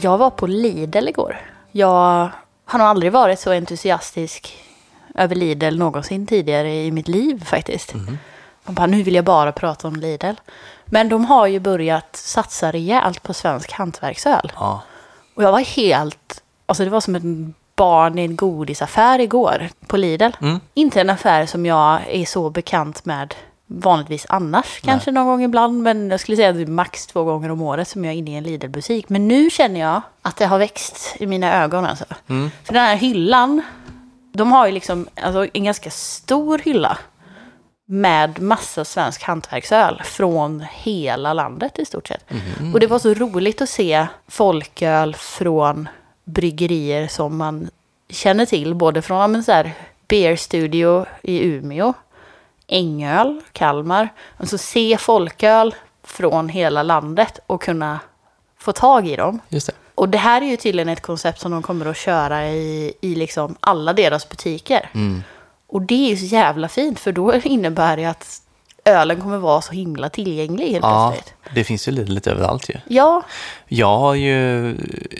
Jag var på Lidl igår. Jag har nog aldrig varit så entusiastisk över Lidl någonsin tidigare i mitt liv faktiskt. Och bara, nu vill jag bara prata om Lidl. Men de har ju börjat satsa rejält på svensk hantverksöl. Ja. Och jag var helt, alltså det var som ett barn i en godisaffär igår på Lidl. Mm. Inte en affär som jag är så bekant med vanligtvis annars, kanske någon gång ibland. Men jag skulle säga att det är max två gånger om året som jag är inne i en Lidl-butik. Men nu känner jag att det har växt i mina ögon alltså. Mm. För den här hyllan, de har ju liksom alltså, en ganska stor hylla med massa svensk hantverksöl från hela landet i stort sett. Och det var så roligt att se folköl från bryggerier som man känner till, både från men så här, Beer Studio i Umeå, Ängöl, Kalmar. Alltså se folköl från hela landet och kunna få tag i dem. Just det. Och det här är ju tydligen ett koncept som de kommer att köra i, i liksom alla deras butiker. Mm. Och det är ju så jävla fint för då innebär det att ölen kommer vara så himla tillgänglig helt Ja, plötsligt. det finns ju lite, lite överallt ju. Ja, Jag har ju,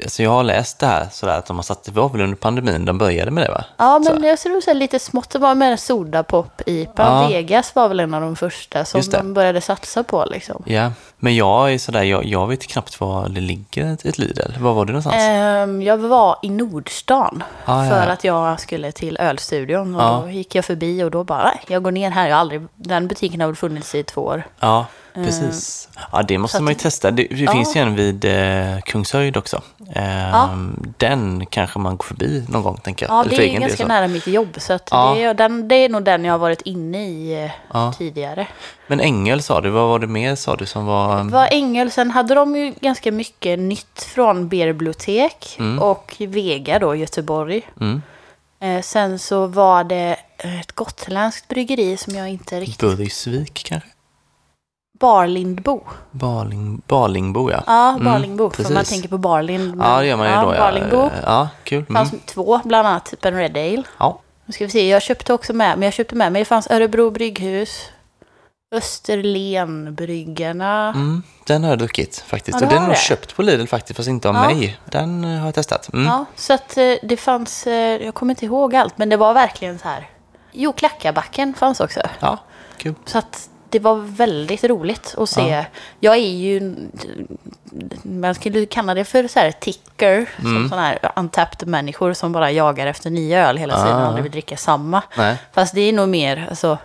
alltså jag har läst det här sådär att de har satt, det var väl under pandemin de började med det va? ja men Så. jag det så lite smått. Det var med Sodapop-IPA. Ja. Vegas var väl en av de första som de började satsa på liksom. Ja, men jag är sådär, jag, jag vet knappt var det ligger ett, Lidl. Var var det någonstans? Ehm, jag var i Nordstan Ah, för ja. att jag skulle till ölstudion. Och Ja. då gick jag förbi och då bara, nej, jag går ner här. Jag har aldrig, den butiken har väl funnits i två år. Ja, precis. Ja, det måste man ju testa. Det, det Ja. finns ju en vid eh, Kungshöjd också. Eh, Ja. Den kanske man går förbi någon gång, tänker jag. Ja, Eller det är del ganska så. nära mitt jobb. Så att Ja. det, är, den, det är nog den jag har varit inne i eh, Ja. tidigare. Men Ängel sa du, vad var det mer sa du som var... Var Ängel, sen hade de ju ganska mycket nytt från Bibliotek och Vega då, Göteborg. Mm. Eh, sen så var det ett gotländskt bryggeri som jag inte riktigt... Burgsvik kanske? Barlindbo. Barling, Barlingbo ja. Ja, Mm, Barlingbo. för man tänker på Barlind. men- Ja, det gör man ju då ja. Barlingbo. Ja, kul. Det fanns Mm. två, bland annat typ en Red Ale. Ja. Nu ska vi se, jag köpte också med, men jag köpte med mig, det fanns Örebro brygghus, Österlenbryggarna. Mm, den har jag druckit faktiskt. Ja, och den har jag köpt på Lidl faktiskt, fast inte av Ja. mig. Den eh, har jag testat. Mm. Ja, så att eh, det fanns, eh, jag kommer inte ihåg allt, men det var verkligen så här. Jo, Klackabacken fanns också. ja, kul. Så att det var väldigt roligt att se. Ja. Jag är ju, man skulle kalla det för så här ticker, Mm. som sådana här untapped människor som bara jagar efter nya öl hela tiden och Ah. aldrig vill dricka samma. Nej. Fast det är nog mer, alltså,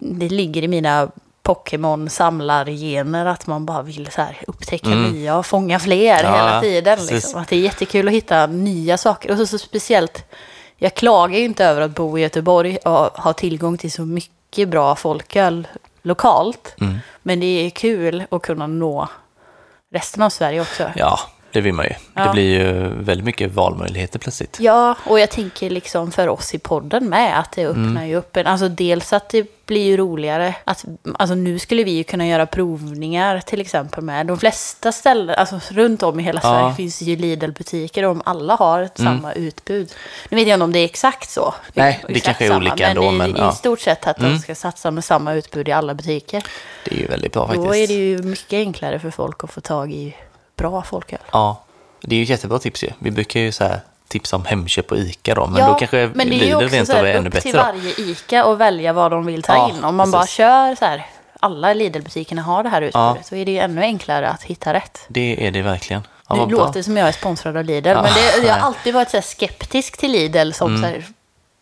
det ligger i mina Pokémon-samlargener att man bara vill så här upptäcka nya och fånga fler Mm. Ja, hela tiden. Liksom. Att det är jättekul att hitta nya saker. Och så, så speciellt, jag klagar ju inte över att bo i Göteborg och ha tillgång till så mycket bra folköl lokalt. Mm. Men det är kul att kunna nå resten av Sverige också. Ja, det vill man ju. Det Ja. blir ju väldigt mycket valmöjligheter plötsligt. Ja, och jag tänker liksom för oss i podden med att det öppnar Mm. ju upp en, alltså dels att det blir ju roligare att, alltså nu skulle vi ju kunna göra provningar till exempel med de flesta ställen, alltså runt om i hela Ja. Mm. Sverige finns ju Lidl-butiker och om alla har ett samma utbud. Nu vet jag inte om det är exakt så. Nej, Exakt det kanske är samma, olika ändå, i, men i ja. stort sett att Mm. de ska satsa med samma utbud i alla butiker. Det är ju väldigt bra faktiskt. Då är det ju mycket enklare för folk att få tag i bra folköl. Ja, det är ju ett jättebra tips ju. Vi brukar ju så här tipsa om Hemköp och Ica då, men då kanske men det är ju Lidl rent av är ännu bättre till då. varje ICA och välja vad de vill ta Ja, in. Om man bara precis. kör så här, alla Lidl-butikerna har det här utbudet, så är det ju ännu enklare att hitta rätt. Det är det verkligen. Ja, det vad bra. låter som jag är sponsrad av Lidl, Ja, men det, jag har alltid varit så skeptisk till Lidl som så här,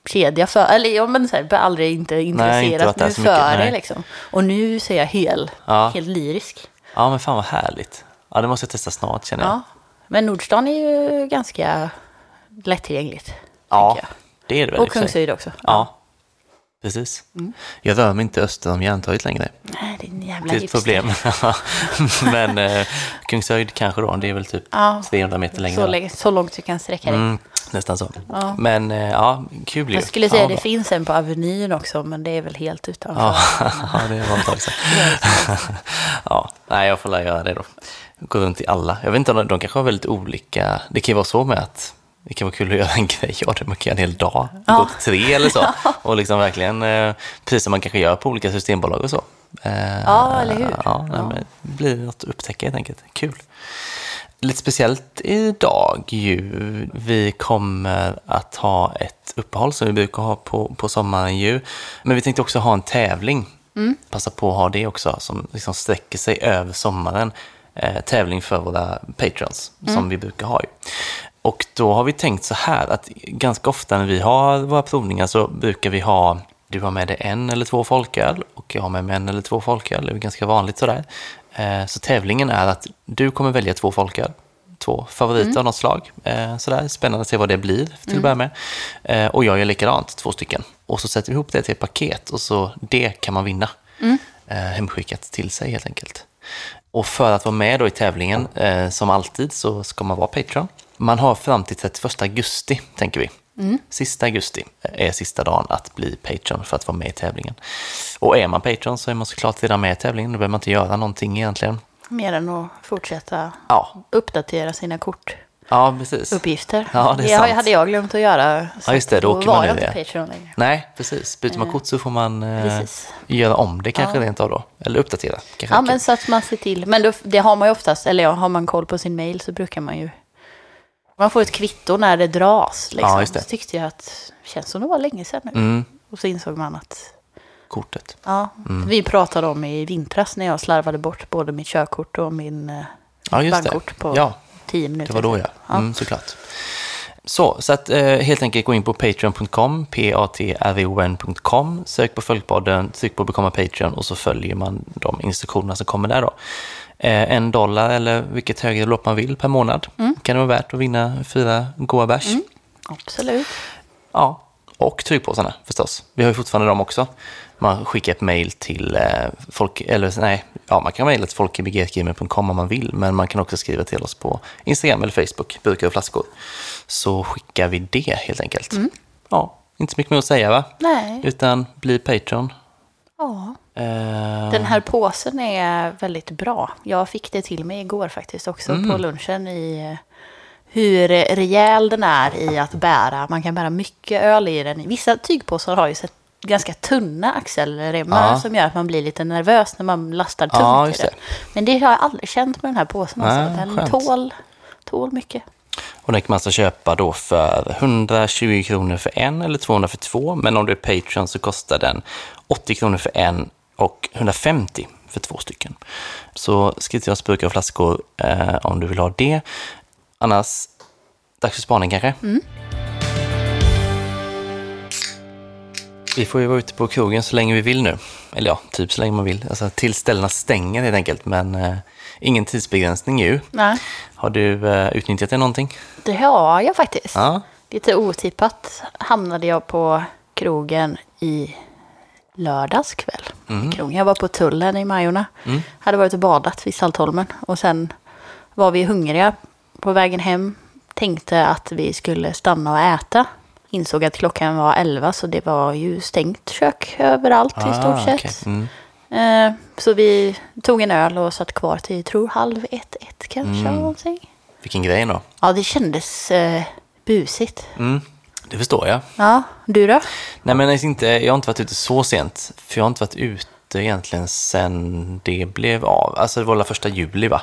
kedja för, eller ja men så här, bara aldrig inte intresserat mig mycket, för det liksom. Och nu ser jag hel, Ja. helt lyrisk. Ja, men fan vad härligt. Ja, det måste jag testa snart känner jag. Ja. Men Nordstan är ju ganska lättillgängligt. Ja, det är det väl. Och. Kungshöjd också. Ja, precis. Mm. Jag rör mig inte öster om Järntorget längre. Nej, det är en jävla Det är ett problem. men eh, Kungshöjd kanske då, det är väl typ Ja. 300 meter längre. Så, länge- så långt du kan sträcka dig. Mm, nästan så. Men eh, ja, kul ju. Jag skulle säga ja, det bra. finns en på Avenyn också, men det är väl helt utanför. Ja, ja, det var ett tag sedan. ja, nej, jag får la göra det då. Gå runt i alla. Jag vet inte, de, de kanske har väldigt olika... Det kan ju vara så med att det kan vara kul att göra en grej av det. Man kan göra en hel dag. Ja. Gå till tre eller så. Och liksom verkligen, eh, precis som man kanske gör på olika systembolag och så. Eh, Ja, eller hur? Ja, nej, Ja. Det blir något att upptäcka helt enkelt. Kul. lite speciellt idag ju. Vi kommer att ha ett uppehåll som vi brukar ha på, på sommaren ju. Men vi tänkte också ha en tävling. Passa på att ha det också som liksom sträcker sig över sommaren. Eh, tävling för våra patrons som vi brukar ha ju. Och då har vi tänkt så här att ganska ofta när vi har våra provningar så brukar vi ha du har med dig en eller två folköl och jag har med mig en eller två folköl. Det är ganska vanligt sådär. Eh, Så tävlingen är att du kommer välja två folköl. Två favoriter av något slag. Eh, Sådär. Spännande att se vad det blir till att börja med. Eh, Och jag gör likadant, två stycken. Och så sätter vi ihop det till ett paket och så det kan man vinna. Eh, Hemskickat till sig helt enkelt. Och för att vara med då i tävlingen, eh, som alltid, så ska man vara Patreon. Man har fram till 31 augusti, tänker vi. Sista augusti är sista dagen att bli Patreon för att vara med i tävlingen. Och är man Patreon så är man såklart redan med i tävlingen. Då behöver man inte göra någonting egentligen. Mer än att fortsätta Ja, uppdatera sina kortuppgifter. Ja precis. Ja, Ja, det är sant. hade jag glömt att göra. Så Ja, just det, då åker man ur det. Patreon längre. Nej, precis. Byter man kort så får man eh, Precis. göra om det kanske rent av då. Eller uppdatera. Kanske Ja, men så att man ser till. Men då, det har man ju oftast, eller ja, har man koll på sin mail så brukar man ju... Man får ett kvitto när det dras. Liksom. Ja, just det. Så tyckte jag att det känns som det var länge sedan nu. Mm, Och så insåg man att, kortet. ja, Mm. vi pratade om i vintras när jag slarvade bort både mitt körkort och min eh, Ja, just bankkort det. på Ja, tio minuter. Det var då ja. Mm, såklart. Så, så att eh, helt enkelt gå in på patreon.com, p-a-t-r-o-n.com, sök på Folkpodden, tryck på bekomma Patreon och så följer man de instruktionerna som kommer där då. Eh, en dollar eller vilket högre belopp man vill per månad kan det vara värt att vinna fyra goa bärs. Absolut. Ja, och tryckpåsarna förstås. Vi har ju fortfarande dem också. Man skickar ett mail till eh, folk, eller nej, ja, man kan mejla till folkebgtgamer.com om man vill, men man kan också skriva till oss på Instagram eller Facebook, burkar och flaskor. Så skickar vi det helt enkelt. Ja, inte så mycket mer att säga va? Nej. Utan bli Patreon. Ja. Eh, Den här påsen är väldigt bra. Jag fick det till mig igår faktiskt också Mm. på lunchen i eh, hur rejäl den är i att bära. Man kan bära mycket öl i den. Vissa tygpåsar har ju sett ganska tunna axelremmar Ja. som gör att man blir lite nervös när man lastar tungt Ja, den. det. Men det har jag aldrig känt med den här påsen. Alltså. Nej, Den skönt. tål, tål mycket. Och den kan man alltså köpa då för 120 kronor för en eller 200 för två. Men om du är Patreon så kostar den 80 kronor för en och 150 för två stycken. Så skriv till oss burkar och flaskor eh, om du vill ha det. Annars, dags för spaning kanske? Vi får ju vara ute på krogen så länge vi vill nu. Eller ja, typ så länge man vill. Alltså tills ställena stänger helt enkelt. Men eh, ingen tidsbegränsning ju. Nej, Har du eh, utnyttjat det någonting? det har jag faktiskt. Ja. Lite otippat hamnade jag på krogen i lördags kväll. Krogen. Jag var på tullen i Majorna. Hade varit och badat vid Saltholmen. Och sen var vi hungriga på vägen hem. Tänkte att vi skulle stanna och äta. Insåg att klockan var 11 så det var ju stängt kök överallt i stort Ah, sett. okej. Mm. Eh, så vi tog en öl och satt kvar till, tror halv ett, ett kanske. Mm. Någonting. Vilken grej då. Ja, det kändes eh, busigt. Mm, det förstår jag. Ja, du då? Nej, men alltså inte, jag har inte varit ute så sent, för jag har inte varit ute egentligen sen det blev av. Alltså det var väl första juli va?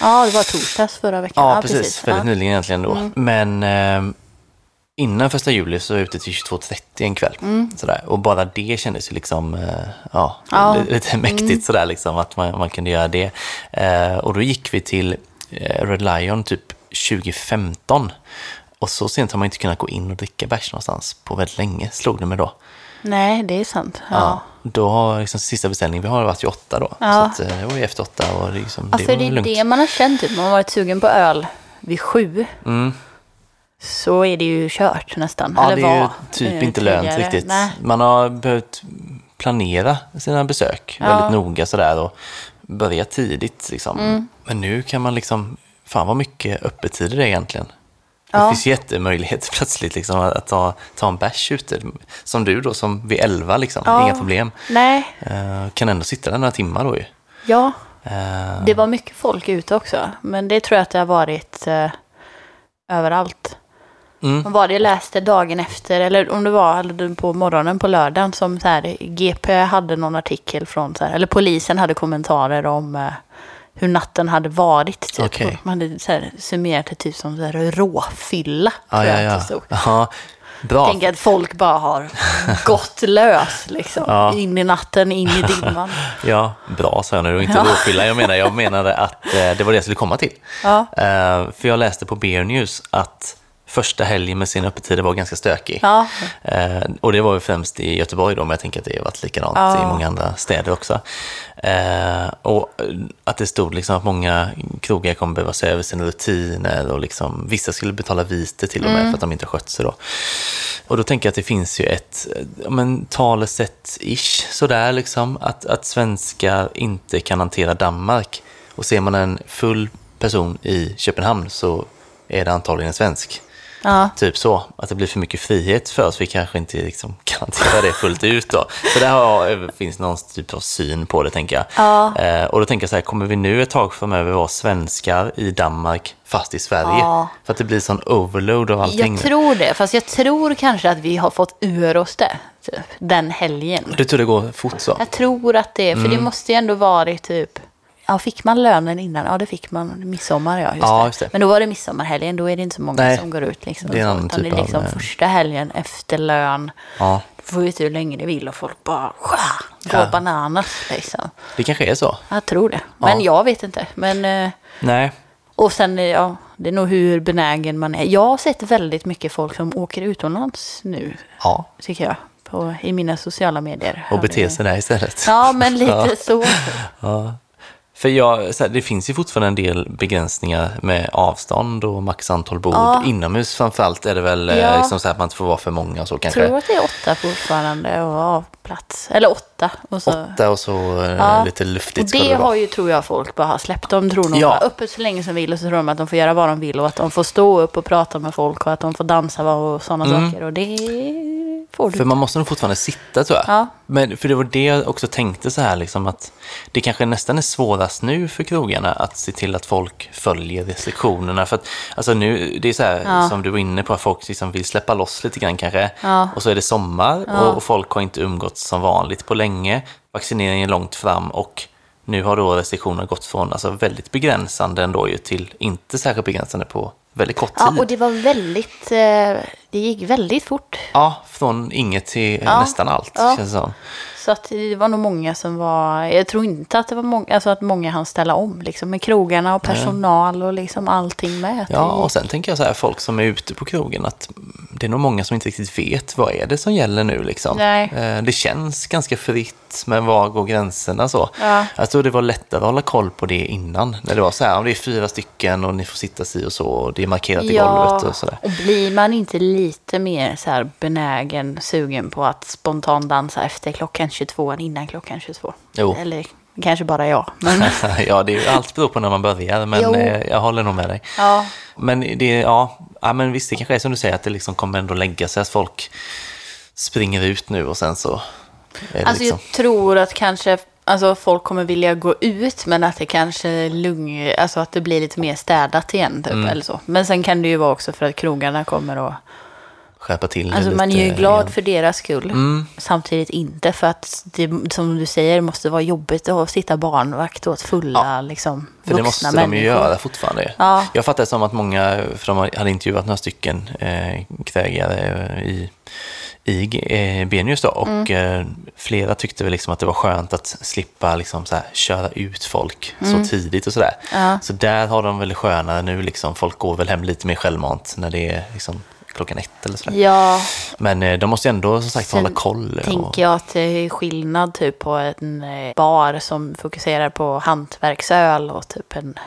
Ja, det var torsdags förra veckan. Ja, precis. Väldigt ja. nyligen egentligen då. Men eh, innan första juli så var jag ute till 22.30 en kväll. Sådär. Och bara det kändes ju liksom, eh, ja, Ja. li- lite mäktigt sådär liksom, att man, man kunde göra det. Eh, och då gick vi till eh, Red Lion typ 2015. Och så sent har man inte kunnat gå in och dricka bärs någonstans på väldigt länge, slog det mig då. Nej, det är sant. Ja. Ja. Då har liksom sista beställningen vi har varit ju åtta då. Ja. Så att, eh, det var ju efter åtta och liksom, Ja, det var det är lugnt. det man har känt. Typ. Man har varit sugen på öl vid sju. Mm. Så är det ju kört nästan. Ja, Eller det är ju var, typ eh, inte lönt tidigare. riktigt. Nej. Man har behövt planera sina besök Ja. väldigt noga sådär och börja tidigt liksom. Mm. Men nu kan man liksom, fan vad mycket öppettider det är egentligen. Det Ja. finns jättemöjligheter plötsligt liksom, att ta, ta en bärs ute. Som du då, som vid elva liksom, Ja. inga problem. Nej, Eh, kan ändå sitta där några timmar då ju. ja. Eh, Det var mycket folk ute också. Men det tror jag att det har varit eh, överallt. Mm. Vad var det jag läste dagen efter, eller om det var på morgonen på lördagen, som så här, GP hade någon artikel från, så här, eller polisen hade kommentarer om eh, hur natten hade varit. Typ. Och Man hade så här, summerat det typ som så här, råfylla. Ja, tror ja, jag ja. ja. Bra. Tänk att folk bara har gått lös liksom. Ja. In i natten, in i dimman. Ja, bra sa jag nu. Inte råfylla. Jag menar, jag menade att eh, det var det jag skulle komma till. Ja. Eh, för jag läste på Bear News att första helgen med sina öppettider var ganska stökig. Ja. Eh, och det var ju främst i Göteborg då, men jag tänker att det har varit likadant Ja. i många andra städer också. Eh, och att det stod liksom att många krogar kommer behöva se över sina rutiner och liksom, vissa skulle betala vite till och med för att de inte skött sig då. Och då tänker jag att det finns ju ett eh, men, talesätt-ish sådär liksom, att, att svenskar inte kan hantera Danmark. Och ser man en full person i Köpenhamn så är det antagligen en svensk. Ja. Typ så, att det blir för mycket frihet för oss. Vi kanske inte liksom kan hantera det fullt ut då. Så där har, finns någon typ av syn på det, tänker jag. Ja. Eh, och då tänker jag så här, kommer vi nu ett tag framöver vara svenskar i Danmark, fast i Sverige? Ja. För att det blir sån overload av allting. Jag tror det, fast jag tror kanske att vi har fått ur oss det. Typ, den helgen. Du tror det går fort så? Jag tror att det för Mm. det måste ju ändå varit typ... Ja, fick man lönen innan? Ja, det fick man. Midsommar, ja. Just, Ja, det. just det. Men då var det midsommarhelgen, då är det inte så många Nej, som går ut. Liksom, det är en annan typ det är liksom av, eh, första helgen efter lön. Ja, Du får ut hur länge du vill och folk bara skja, går Ja. bananas. Liksom. det kanske är så. Jag tror det. Men Ja. jag vet inte. Men, eh, Nej, och sen, eh, ja, det är nog hur benägen man är. Jag har sett väldigt mycket folk som åker utomlands nu, ja. tycker jag. På, I mina sociala medier. Och bete sig där istället. Ja, men lite så. Ja. För jag, så här, det finns ju fortfarande en del begränsningar med avstånd och max antal bord. Ja. Inomhus framförallt är det väl eh, Ja. liksom så att man inte får vara för många och så Jag kanske. tror att det är åtta fortfarande och av plats. Eller åtta. Och så, Åtta och så eh, Ja. lite luftigt ska det det vara. har ju, tror jag, folk bara har släppt. De tror nog Ja. öppet så länge som vill och så tror de att de får göra vad de vill och att de får stå upp och prata med folk och att de får dansa och sådana saker. Och det får du Mm. För man måste nog fortfarande sitta tror jag. Ja. Men för det var det jag också tänkte så här liksom att det kanske nästan är svårast nu för krogarna att se till att folk följer restriktionerna. För att alltså nu, det är så här Ja. som du var inne på, att folk liksom vill släppa loss lite grann kanske. Ja. Och så är det sommar Ja. och, och folk har inte umgåtts som vanligt på länge. Vaccineringen är långt fram och nu har då restriktionerna gått från alltså väldigt begränsande ändå ju till inte särskilt begränsande på väldigt kort tid. Ja, och det var väldigt, eh, det gick väldigt fort. Ja, från inget till Ja. nästan allt Ja. känns det som. Så att det var nog många som var, jag tror inte att det var många, alltså att många hann ställa om liksom med krogarna och personal och liksom allting med. Ja, och sen tänker jag så här, folk som är ute på krogen, att det är nog många som inte riktigt vet vad är det som gäller nu liksom. Nej. Eh, Det känns ganska fritt, men var går gränserna så? Ja. Jag tror det var lättare att hålla koll på det innan, när det var så här, om det är fyra stycken och ni får sitta si och så, och det är markerat i golvet och sådär. och blir man inte lite mer så här benägen, sugen på att spontant dansa efter klockan 22 än innan klockan 22? Jo. Eller kanske bara jag. Men, ja, det är ju allt beror på när man börjar, men Jo. eh, jag håller nog med dig. ja, Men det, ja, ja, men visst, det kanske är som du säger, att det liksom kommer ändå lägga sig, att folk springer ut nu och sen så alltså liksom... jag tror att kanske alltså, folk kommer vilja gå ut men att det kanske lugn, alltså att det blir lite mer städat igen typ, Mm. eller så. Men sen kan det ju vara också för att krogarna kommer att skärpa till det Alltså man är lite ju glad igen. för deras skull. Mm. Samtidigt inte för att det, som du säger, måste vara jobbigt att sitta barnvakt åt fulla liksom, För det vuxna måste de människor. ju göra fortfarande. Ja. Jag fattar det som att många, för de hade intervjuat några stycken eh, krögare eh, i, i eh, Benius då, och Mm. eh, flera tyckte väl liksom att det var skönt att slippa liksom så här, köra ut folk så tidigt och sådär. Mm. Ja. Så där har de väl skönare nu, liksom, folk går väl hem lite mer självmant när det är liksom, klockan ett eller sådär. Ja, Men eh, de måste ju ändå som sagt Sen hålla koll. Och, tänker jag att det är skillnad typ på en eh, bar som fokuserar på hantverksöl och typ en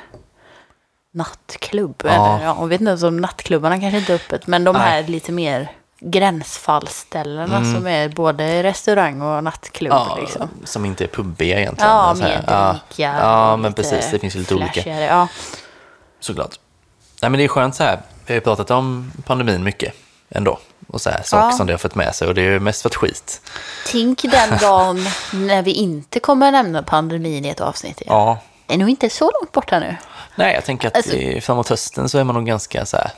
nattklubb. Ja. Eller, ja, jag vet inte om nattklubbarna kanske inte är öppet, men de Nej. här lite mer gränsfallsställena som är både restaurang och nattklubb. Mm. ja, liksom. Som inte är pubbiga egentligen. Ja, ja. drinkar. Ja, men precis. Det finns ju lite olika. Ja. Såklart. Nej, men det är skönt så här. Vi har ju pratat om pandemin mycket ändå. Och så här, saker Ja. som det har fått med sig. Och det är ju mest varit skit. Tänk den dagen när vi inte kommer nämna pandemin i ett avsnitt igen. Ja. Det är nog inte så långt borta nu. Nej, jag tänker att Alltså- i- framåt hösten så är man nog ganska så här.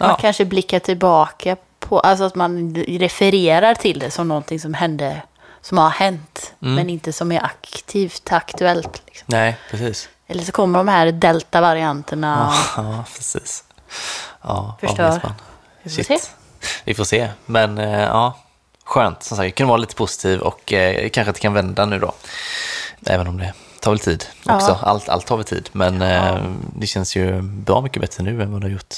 Man Ja, kanske blickar tillbaka på, alltså att man refererar till det som någonting som hände, som har hänt, Mm. men inte som är aktivt aktuellt. Liksom. nej, precis. Eller så kommer de här delta-varianterna. Ja, precis. Ja, Förstör. Vi får se. Vi får se. Men eh, ja, skönt. Som sagt, jag kan vara lite positiv och eh, kanske att det kan vända nu då. Även om det tar väl tid Ja. också. Allt, allt tar väl tid. Men eh, det känns ju bra mycket bättre nu än vad det har gjort.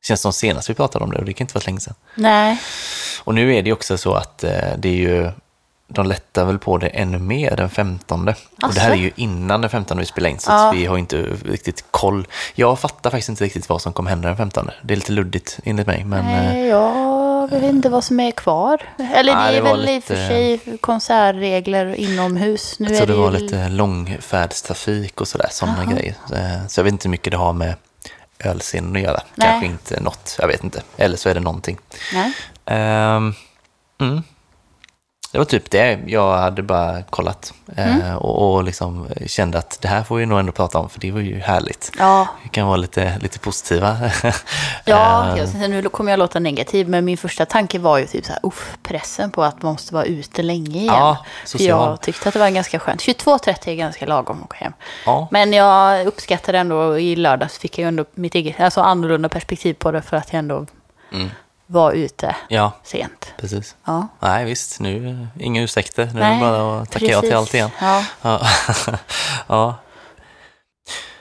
Det känns som senast vi pratade om det och det kan inte vara länge sedan. Nej, Och nu är det också så att eh, det är ju, de lättar väl på det ännu mer den 15. Och det här är Asså? ju innan den 15 vi spelar in, så Ja. vi har inte riktigt koll. Jag fattar faktiskt inte riktigt vad som kommer hända den 15. Det är lite luddigt enligt mig, men eh, Nej, jag vet inte vad som är kvar. Eller Nej, det det är var väl i och för sig konsertregler inomhus. Nu är tror det var ju- lite långfärdstrafik och sådär, sådana Jaha. grejer. Eh, Så jag vet inte hur mycket det har med ölscenen att göra. Nej. Kanske inte något, jag vet inte. Eller så är det någonting. Nej. Ehm, mm. Det var typ det. Jag hade bara kollat Mm. eh, och, och liksom kände att det här får vi nog ändå prata om, för det var ju härligt. Ja, Vi kan vara lite, lite positiva. ja Ehm, jag, nu kommer jag låta negativ, men min första tanke var ju typ så här, uff, pressen på att man måste vara ute länge igen. Ja, För jag tyckte att det var ganska skönt. 22.30 är ganska lagom att åka hem. ja. Men jag uppskattade ändå, i lördags fick jag ju ändå mitt eget, alltså annorlunda perspektiv på det för att jag ändå Mm. Var ute ja, sent. precis. Ja. Nej, visst. Nu, inga ursäkter. Nu är Nej, det bara att tacka ja till allt igen. Ja. Ja. ja.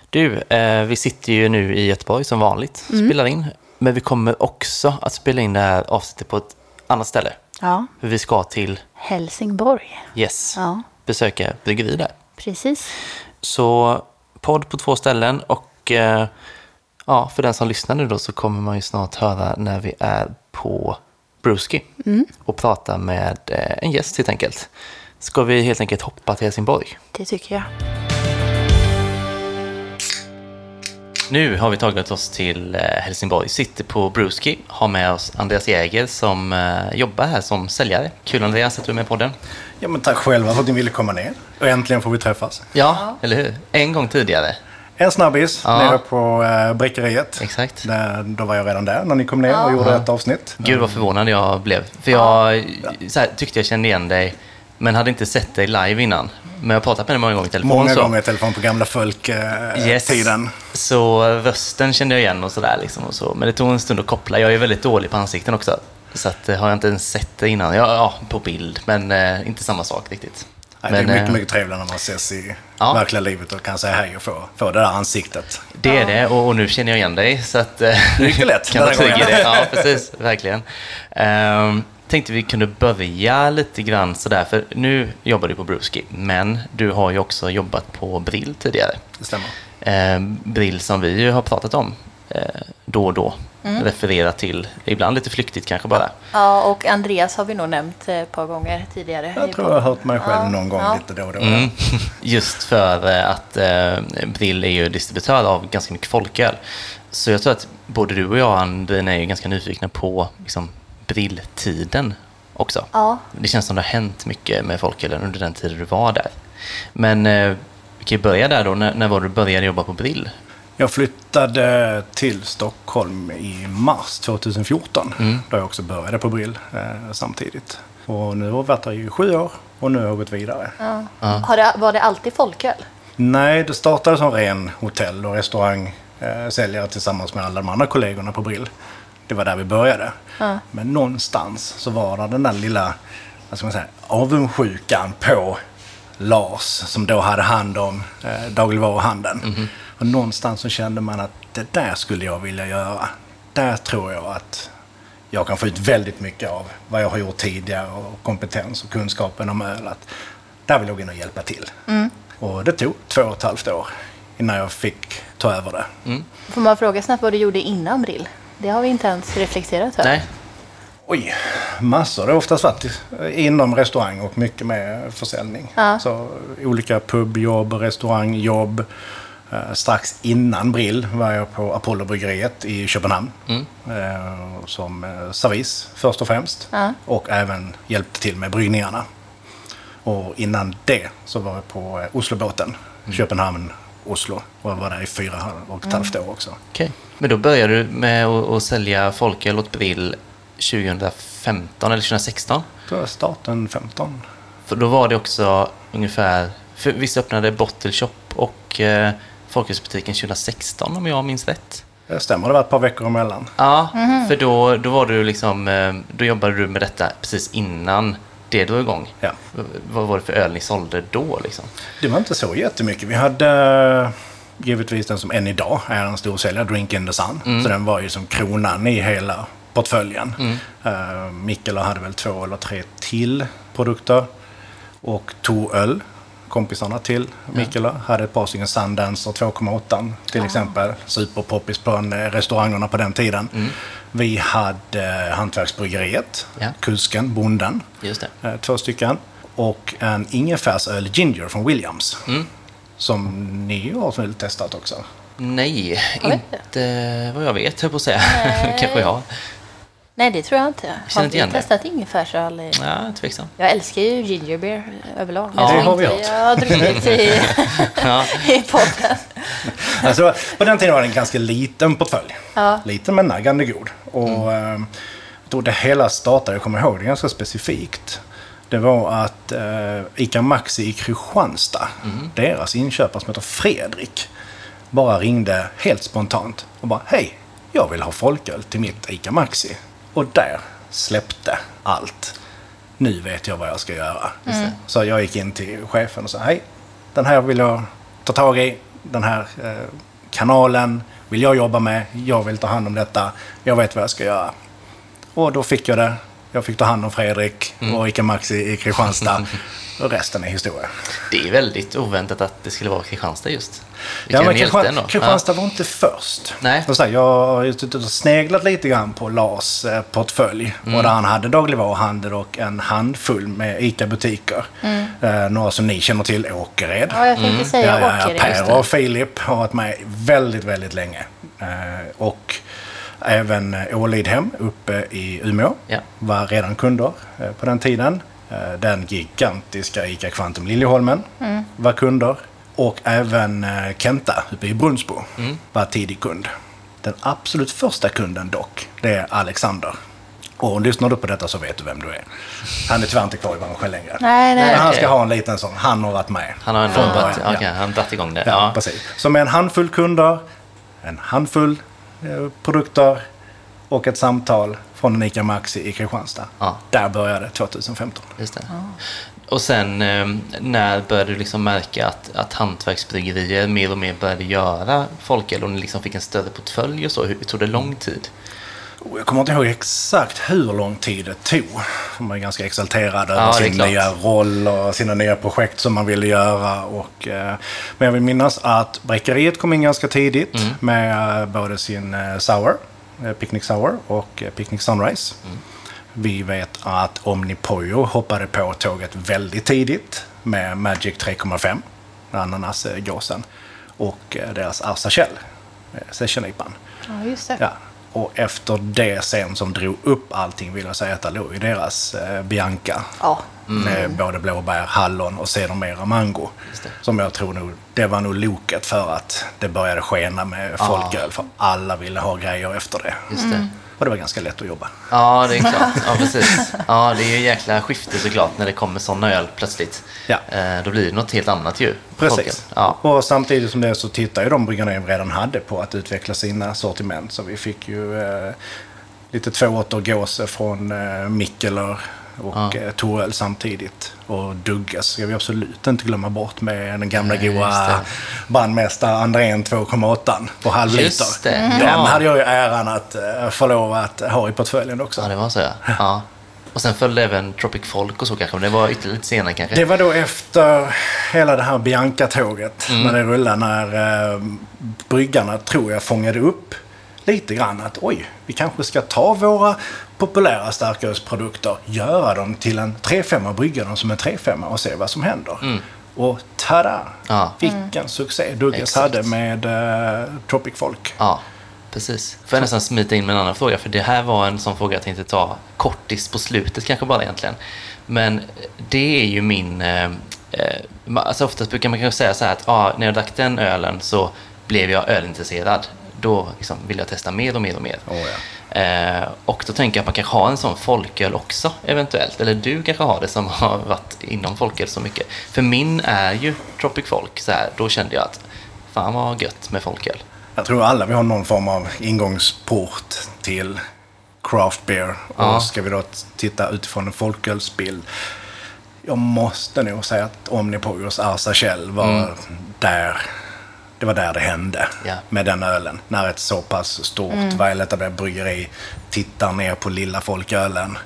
Du, eh, vi sitter ju nu i Göteborg som vanligt och Mm. spelar in. Men vi kommer också att spela in det här avsnittet på ett annat ställe. ja, För vi ska till, Helsingborg. yes, Ja, besöka bryggeri där. precis. Så podd på två ställen och eh, ja, för den som lyssnar nu då så kommer man ju snart höra när vi är på Bruski och prata med eh, en gäst helt enkelt. Ska vi helt enkelt hoppa till Helsingborg? Det tycker jag. Nu har vi tagit oss till eh, Helsingborg, sitter på Bruski, har med oss Andreas Jäger som eh, jobbar här som säljare. Kul Andreas att du är med på den. Ja, men tack själva för att ni ville komma ner. Och äntligen får vi träffas. Ja, eller hur? En gång tidigare. En snabbis Ja. nere på äh, Bräckeriet. Exakt. Där, då var jag redan där när ni kom ner och gjorde ett avsnitt. Gud vad förvånad jag blev. För jag så här, tyckte jag kände igen dig, men hade inte sett dig live innan. Men jag har pratat med dig många gånger i telefon. Många så. gånger i telefon på gamla folk-tiden. Yes. Så rösten kände jag igen och sådär. Liksom och så. Men det tog en stund att koppla. Jag är väldigt dålig på ansikten också. Så att, eh, har jag inte ens sett det innan. Ja, ja på bild, men eh, inte samma sak riktigt. Nej, men, det är mycket, eh, mycket trevligare när man ses i Ja. verkliga livet och kan säga hej och få, få det där ansiktet. Det är det och, och nu känner jag igen dig. Så att, eh, Mycket lätt kan den här gången. det. Ja, precis. Verkligen. Um, tänkte vi kunde börja lite grann sådär, för nu jobbar du på Bruski, men du har ju också jobbat på Brill tidigare. Det stämmer. Eh, Brill som vi ju har pratat om eh, då och då. Mm. Refererat till, ibland lite flyktigt kanske bara. Ja, och Andreas har vi nog nämnt eh, ett par gånger tidigare. Jag tror jag har hört mig själv Ja, någon gång ja. lite då och då. Mm. Just för eh, att eh, Brill är ju distributör av ganska mycket folköl. Så jag tror att både du och jag, Andrin, är ju ganska nyfikna på liksom, Brill-tiden också. Ja, Det känns som det har hänt mycket med folkölen under den tiden du var där. Men eh, vi kan ju börja där då. När, när var du började jobba på Brill? Jag flyttade till Stockholm i mars 2014. Mm. Då jag också började på Brill eh, samtidigt. Och nu har jag varit där i sju år och nu har jag gått vidare. ja. Har det, var det alltid folköl? Nej, det startade som ren hotell och restaurangsäljare eh, tillsammans med alla de andra kollegorna på Brill. Det var där vi började. Ja. Men någonstans så var det den där lilla vad ska man säga, avundsjukan på Lars som då hade hand om eh, dagligvaruhandeln. Och någonstans så kände man att det där skulle jag vilja göra. Där tror jag att jag kan få ut väldigt mycket av vad jag har gjort tidigare och kompetens och kunskapen om öl. Att där vill jag gå in och hjälpa till. Och det tog två och ett halvt år innan jag fick ta över det. Får man fråga snabbt vad du gjorde innan Brill? Det har vi inte ens reflekterat över. Nej, Oj, massor. Det har oftast varit inom restaurang och mycket med försäljning. Ja. Så olika pubjobb, restaurangjobb. Eh, strax innan Brill var jag på Apollobryggeriet i Köpenhamn. Eh, som eh, servis först och främst. Ja. Och även hjälpte till med bryggningarna. Och innan det så var jag på Oslobåten. Köpenhamn, Oslo. Och jag var där i fyra och ett halvt år också. okej. Men då började du med att, sälja folköl åt Brill 2015 eller 2016? Så starten 15. För då var det också ungefär För visst öppnade Bottle Shop och eh, Folkhusbutiken 2016 om jag minns rätt? Det stämmer, det var ett par veckor emellan. Ja, för då, då var du liksom, eh, då jobbade du med detta precis innan det drog igång. Ja. Vad var det för öl ni sålde då liksom? Det var inte så jättemycket. Vi hade eh, givetvis den som än idag är en storsäljare, Drink in the Sun. Så den var ju som kronan i hela portföljen. Uh, Mikkeler hade väl två eller tre till produkter. Och Toröl, kompisarna till Mikkeler, hade ett par stycken Sundancer 2,8 till exempel. Superpoppis på en, eh, restaurangerna på den tiden. Vi hade eh, Hantverksbryggeriet, Ja. Kusken, Bonden. Just det. Eh, två stycken. Och en ingefärsöl Ginger från Williams. Mm. Som ni har testat också? Nej, inte vad jag vet, höll på att säga. Kanske jag. Nej, det tror jag inte. känner Har inte igen testat ingefärsöl? i- Ja, tveksam. Jag älskar ju ginger beer överlag. Ja, jag det har vi inte hört. Jag har druckit i, Ja, i podden. Alltså, på den tiden var det en ganska liten portfölj. Ja. Liten men naggande god. Och eh, jag tror det hela startade, jag kommer ihåg det ganska specifikt. Det var att eh, ICA Maxi i Kristianstad, deras inköpare som heter Fredrik, bara ringde helt spontant och bara Hej, jag vill ha folköl till mitt ICA Maxi. Och där släppte allt. Nu vet jag vad jag ska göra. Så jag gick in till chefen och sa Hej, den här vill jag ta tag i. Den här eh, kanalen vill jag jobba med. Jag vill ta hand om detta. Jag vet vad jag ska göra. Och då fick jag det. Jag fick ta hand om Fredrik och Ica Maxi i Kristianstad. och resten är historia. det är väldigt oväntat att det skulle vara Kristianstad just. Ja, men Kristian-. Kristianstad var inte först. Nej. Och så här, jag har sneglat lite grann på Lars eh, portfölj. Mm. Och där han hade dagligvaruhandel och en handfull med ICA-butiker. Eh, några som ni känner till, Åkered. Ja, jag tänkte säga Ja, ja, ja, Åkered. Per och Filip har varit med väldigt, väldigt länge. Eh, och även Ålidhem uppe i Umeå Ja. var redan kunder eh, på den tiden. Eh, den gigantiska ICA Kvantum Liljeholmen var kunder. Och även eh, Kenta uppe i Brunnsbo var tidig kund. Den absolut första kunden dock, det är Alexander. Och lyssnar du på detta så vet du vem du är. Han är tyvärr inte kvar i branschen längre. Nej, nej. Men han ska ha en liten sån. Han har varit med. Han har ändå början. okay, han har dratt igång det. Ja, Ja. precis. Så med en handfull kunder, en handfull produkter och ett samtal från en ICA Maxi i Kristianstad. Ja. Där började 2015. Just det. Och sen eh, när började du liksom märka att, att hantverksbryggerier mer och mer började göra folköl och ni liksom fick en större portfölj och så? Hur tog det lång tid? Och Jag kommer inte ihåg exakt hur lång tid det tog. Man är ganska exalterad Ja, över sin klart. nya roll och sina nya projekt som man ville göra. Och, eh, men jag vill minnas att Bräckeriet kom in ganska tidigt Mm. med eh, både sin eh, Sour, eh, Picnic Sour och eh, Picnic Sunrise. Mm. Vi vet att Omnipojo hoppade på tåget väldigt tidigt med Magic 3,5, ananasgåsen, och eh, deras Arsachel, session-IPan. Ja, just det. Ja. Och efter det sen som drog upp allting vill jag säga att det låg i deras eh, Bianca. Ja. Med både blåbär, hallon och sedermera mango. Som jag tror nog, det var nog loket för att det började skena med folköl. För alla ville ha grejer efter det. Just det. Och det var ganska lätt att jobba. Ja, det är klart. Ja, precis. Ja, det är ju jäkla skifte såklart när det kommer sådana öl plötsligt. Ja. Eh, då blir det något helt annat ju. Precis. Ja. Och samtidigt som det så tittar ju de bryggarna vi redan hade på att utveckla sina sortiment. Så vi fick ju eh, lite tvååtter gåse från eh, Mikkeler och Ja. eh, Toröl samtidigt. Och Dugges ska vi absolut inte glömma bort med den gamla Nej, goa det. brandmästare Andrén 2,8 på halvliter. Just det. Den Ja. hade jag ju äran att eh, få lov att ha i portföljen också. ja, det var så ja. ja. Och sen följde även Tropic Folk och så kanske, men det var ytterligare lite senare kanske. Det var då efter hela det här Bianca-tåget. Mm. När det rullade. När eh, bryggarna, tror jag, fångade upp lite grann att oj, vi kanske ska ta våra populära starkölsprodukter, göra dem till en 3-5 och brygga dem som en 3-5 och se vad som händer. Och tada! Mm. Ja. Vilken succé Dugges Exakt. hade med eh, Tropic Folk. Ja, precis. Får jag nästan smita in med en annan fråga, för det här var en sån fråga jag tänkte ta kortis på slutet kanske bara egentligen. Men det är ju min... Eh, eh, alltså oftast brukar man kanske säga så här att ah, när jag drack den ölen så blev jag ölintresserad. Då liksom vill jag testa mer och mer och mer. Åh, ja. Eh, och då tänker jag att man kanske har en sån folköl också eventuellt. Eller du kanske har det som har varit inom folköl så mycket. För min är ju Tropic Folk. Så här, då kände jag att fan vad gött med folköl. Jag tror alla vi har någon form av ingångsport till craft beer. Ja. Och ska vi då titta utifrån en folkölsbild. Jag måste nog säga att Omnipogos Arsa Kjell var där. Det var där det hände Ja. med den ölen. När ett så pass stort väletablerat bryggeri tittar ner på lilla folkölen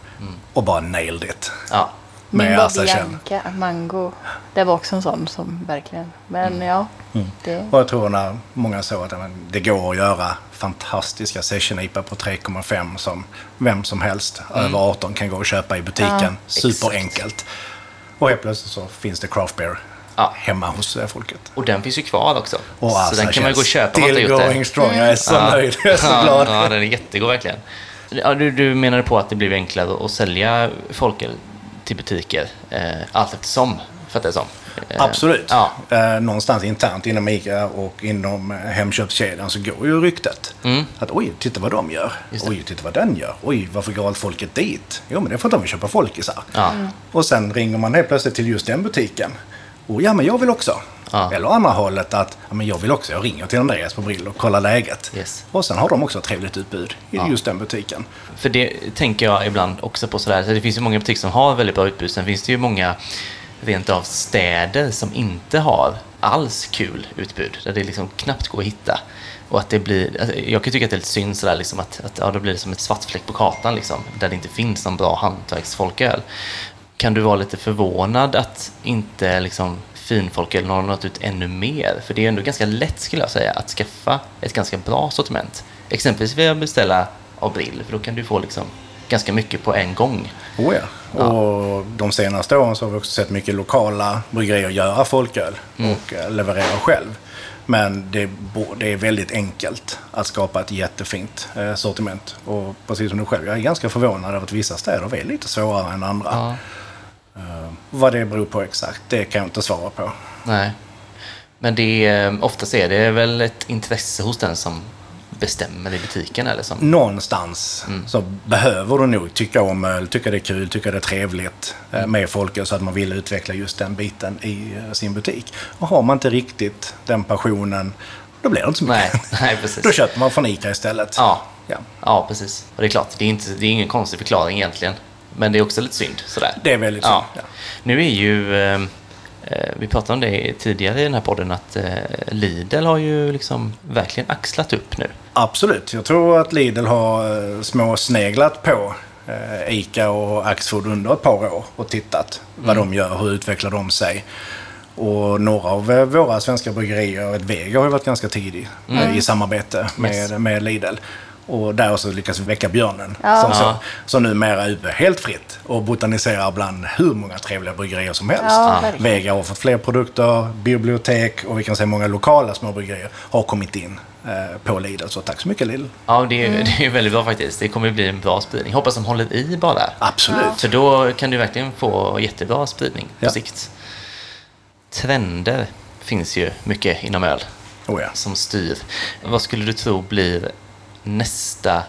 och bara nailed it. Ja, Med Min Kjell. Bianca, Mango. Det var också en sån som verkligen... Men ja, det... Och jag tror när många såg att ja, det går att göra fantastiska session IPA på 3,5 som vem som helst över 18 kan gå och köpa i butiken. Superenkelt. Och helt plötsligt så finns det craft beer Ja. hemma hos folket. och den finns ju kvar också. Och så Asa den kan man ju gå och köpa om man inte gjort det. going strong. Jag är så Ja. nöjd. Jag är så glad. Ja, den är jättegod verkligen. Ja, du, du menade på att det blev enklare att sälja folköl till butiker eh, allt eftersom, för att det är som. Eh, Absolut. Ja, Eh, någonstans internt inom ICA och inom eh, Hemköpskedjan så går ju ryktet. Att oj, titta vad de gör. Mm. Oj, titta vad den gör. Oj, varför går allt folket dit? Jo, men det är för att de vill köpa folkisar. Ja. Och sen ringer man helt plötsligt till just den butiken. Och ja, men jag vill också. Ja. Eller andra hållet att ja, men jag vill också. Jag ringer till Andreas på Brill och kollar läget. Yes. Och sen har de också ett trevligt utbud i Ja. just den butiken. För det tänker jag ibland också på sådär. Så det finns ju många butiker som har väldigt bra utbud. Sen finns det ju många rent av städer som inte har alls kul utbud. Där det liksom knappt går att hitta. Och att det blir, alltså, jag kan tycka att det är lite synd sådär liksom att, att ja, då blir det som ett svart fläck på kartan liksom. Där det inte finns någon bra hantverksfolköl. Kan du vara lite förvånad att inte liksom finfolköl har nått ut ännu mer? För det är ändå ganska lätt skulle jag säga att skaffa ett ganska bra sortiment. Exempelvis via beställa av Brill, för då kan du få liksom ganska mycket på en gång. Oh ja. Och de senaste åren så har vi också sett mycket lokala bryggerier göra folköl Mm. och eh, leverera själv. Men det är väldigt enkelt att skapa ett jättefint eh, sortiment. Och precis som du själv, jag är ganska förvånad över att vissa städer är lite svårare än andra. Ja. Vad det beror på exakt, det kan jag inte svara på. Nej. Men det är, oftast är det väl ett intresse hos den som bestämmer i butiken eller som... Någonstans Mm. så behöver du nog tycka om öl, tycka det är kul, tycka det är trevligt Mm. eh, med folköl så att man vill utveckla just den biten i eh, sin butik. Och har man inte riktigt den passionen, då blir det inte så mycket. Nej, nej precis. Då köper man från ICA istället. Ja, Ja. ja, precis. Och det är klart, det är, inte, det är ingen konstig förklaring egentligen. Men det är också lite synd sådär. Det är väldigt synd. Ja. Nu är ju, eh, eh, vi pratade om det tidigare i den här podden, att eh, Lidl har ju liksom verkligen axlat upp nu. Absolut. Jag tror att Lidl har eh, små sneglat på eh, ICA och Axfood under ett par år och tittat vad Mm. de gör, hur utvecklar de sig. Och några av eh, våra svenska bryggerier, ett Vega har ju varit ganska tidig eh, i samarbete med, Mm. Yes. med Lidl. Och där också lyckas vi väcka björnen. Ja. Som, så, Ja. som numera är ute helt fritt och botaniserar bland hur många trevliga bryggerier som helst. Ja. Vega har fått fler produkter, bibliotek och vi kan se många lokala små bryggerier har kommit in eh, på Lidl. Så tack så mycket Lidl. Ja, det är, det är väldigt bra faktiskt. Det kommer bli en bra spridning. Hoppas de håller i bara. Absolut. För då kan du verkligen få jättebra spridning på Ja. sikt. Trender finns ju mycket inom öl Oh ja. som styr. Vad skulle du tro blir nästa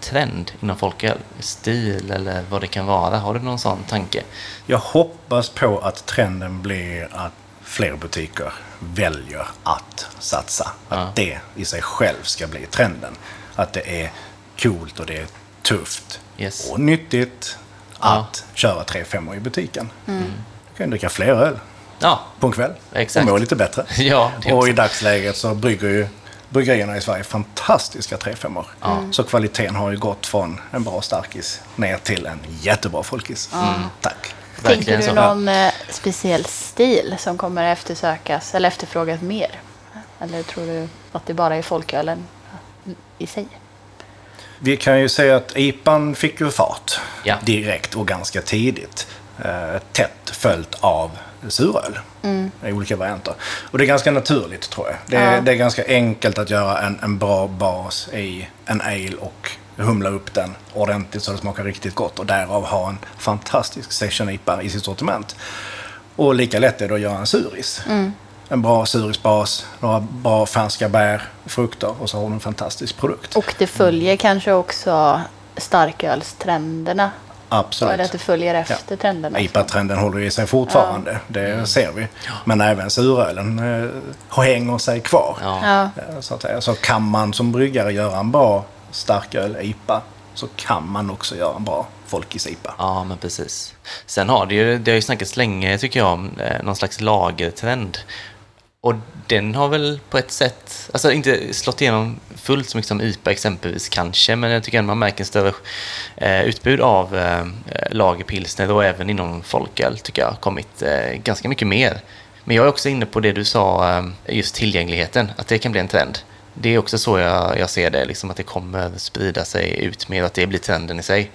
trend inom folköl? Stil eller vad det kan vara? Har du någon sån tanke? Jag hoppas på att trenden blir att fler butiker väljer att satsa. Att Ja. det i sig själv ska bli trenden. Att det är coolt och det är tufft Yes. och nyttigt Ja. att köra 3-5 i butiken. Du kan dricka fler öl Ja, på en kväll Exakt. och må lite bättre. ja Och i dagsläget så brygger ju bryggerierna i Sverige fantastiska 3-5 Så kvaliteten har ju gått från en bra starkis ner till en jättebra folkis. Tack. Tänker du någon eh, speciell stil som kommer eftersökas eller efterfrågas mer? Eller tror du att det bara är folkölen i sig? Vi kan ju säga att IPAn fick ju fart Ja. direkt och ganska tidigt. Eh, tätt följt av suröl i olika varianter. Och det är ganska naturligt tror jag. Det är, Ja. det är ganska enkelt att göra en, en bra bas i en ale och humla upp den ordentligt så det smakar riktigt gott. Och därav ha en fantastisk session IPA i sitt sortiment. Och lika lätt är det att göra en suris. en bra surisbas, några bra färska bär frukter och så har du en fantastisk produkt. Och det följer kanske också starkölstrenderna. Absolut. Eller att det följer efter trenderna. IPA-trenden håller i sig fortfarande. Det ser vi. Men även surölen eh, hänger sig kvar. Ja. Ja. Eh, Så, att säga. så kan man som bryggare göra en bra starköl IPA så kan man också göra en bra folkis IPA. Ja, men precis. Sen har det ju, det har ju snackats länge tycker jag om eh, någon slags lagertrend. Och den har väl på ett sätt, alltså inte slått igenom fullt så mycket som IPA exempelvis kanske, men jag tycker ändå man märker en större eh, utbud av eh, lagerpilsner och även inom folköl tycker jag har kommit eh, ganska mycket mer. Men jag är också inne på det du sa, eh, just tillgängligheten, att det kan bli en trend. Det är också så jag, jag ser det, liksom att det kommer sprida sig ut mer, att det blir trenden i sig.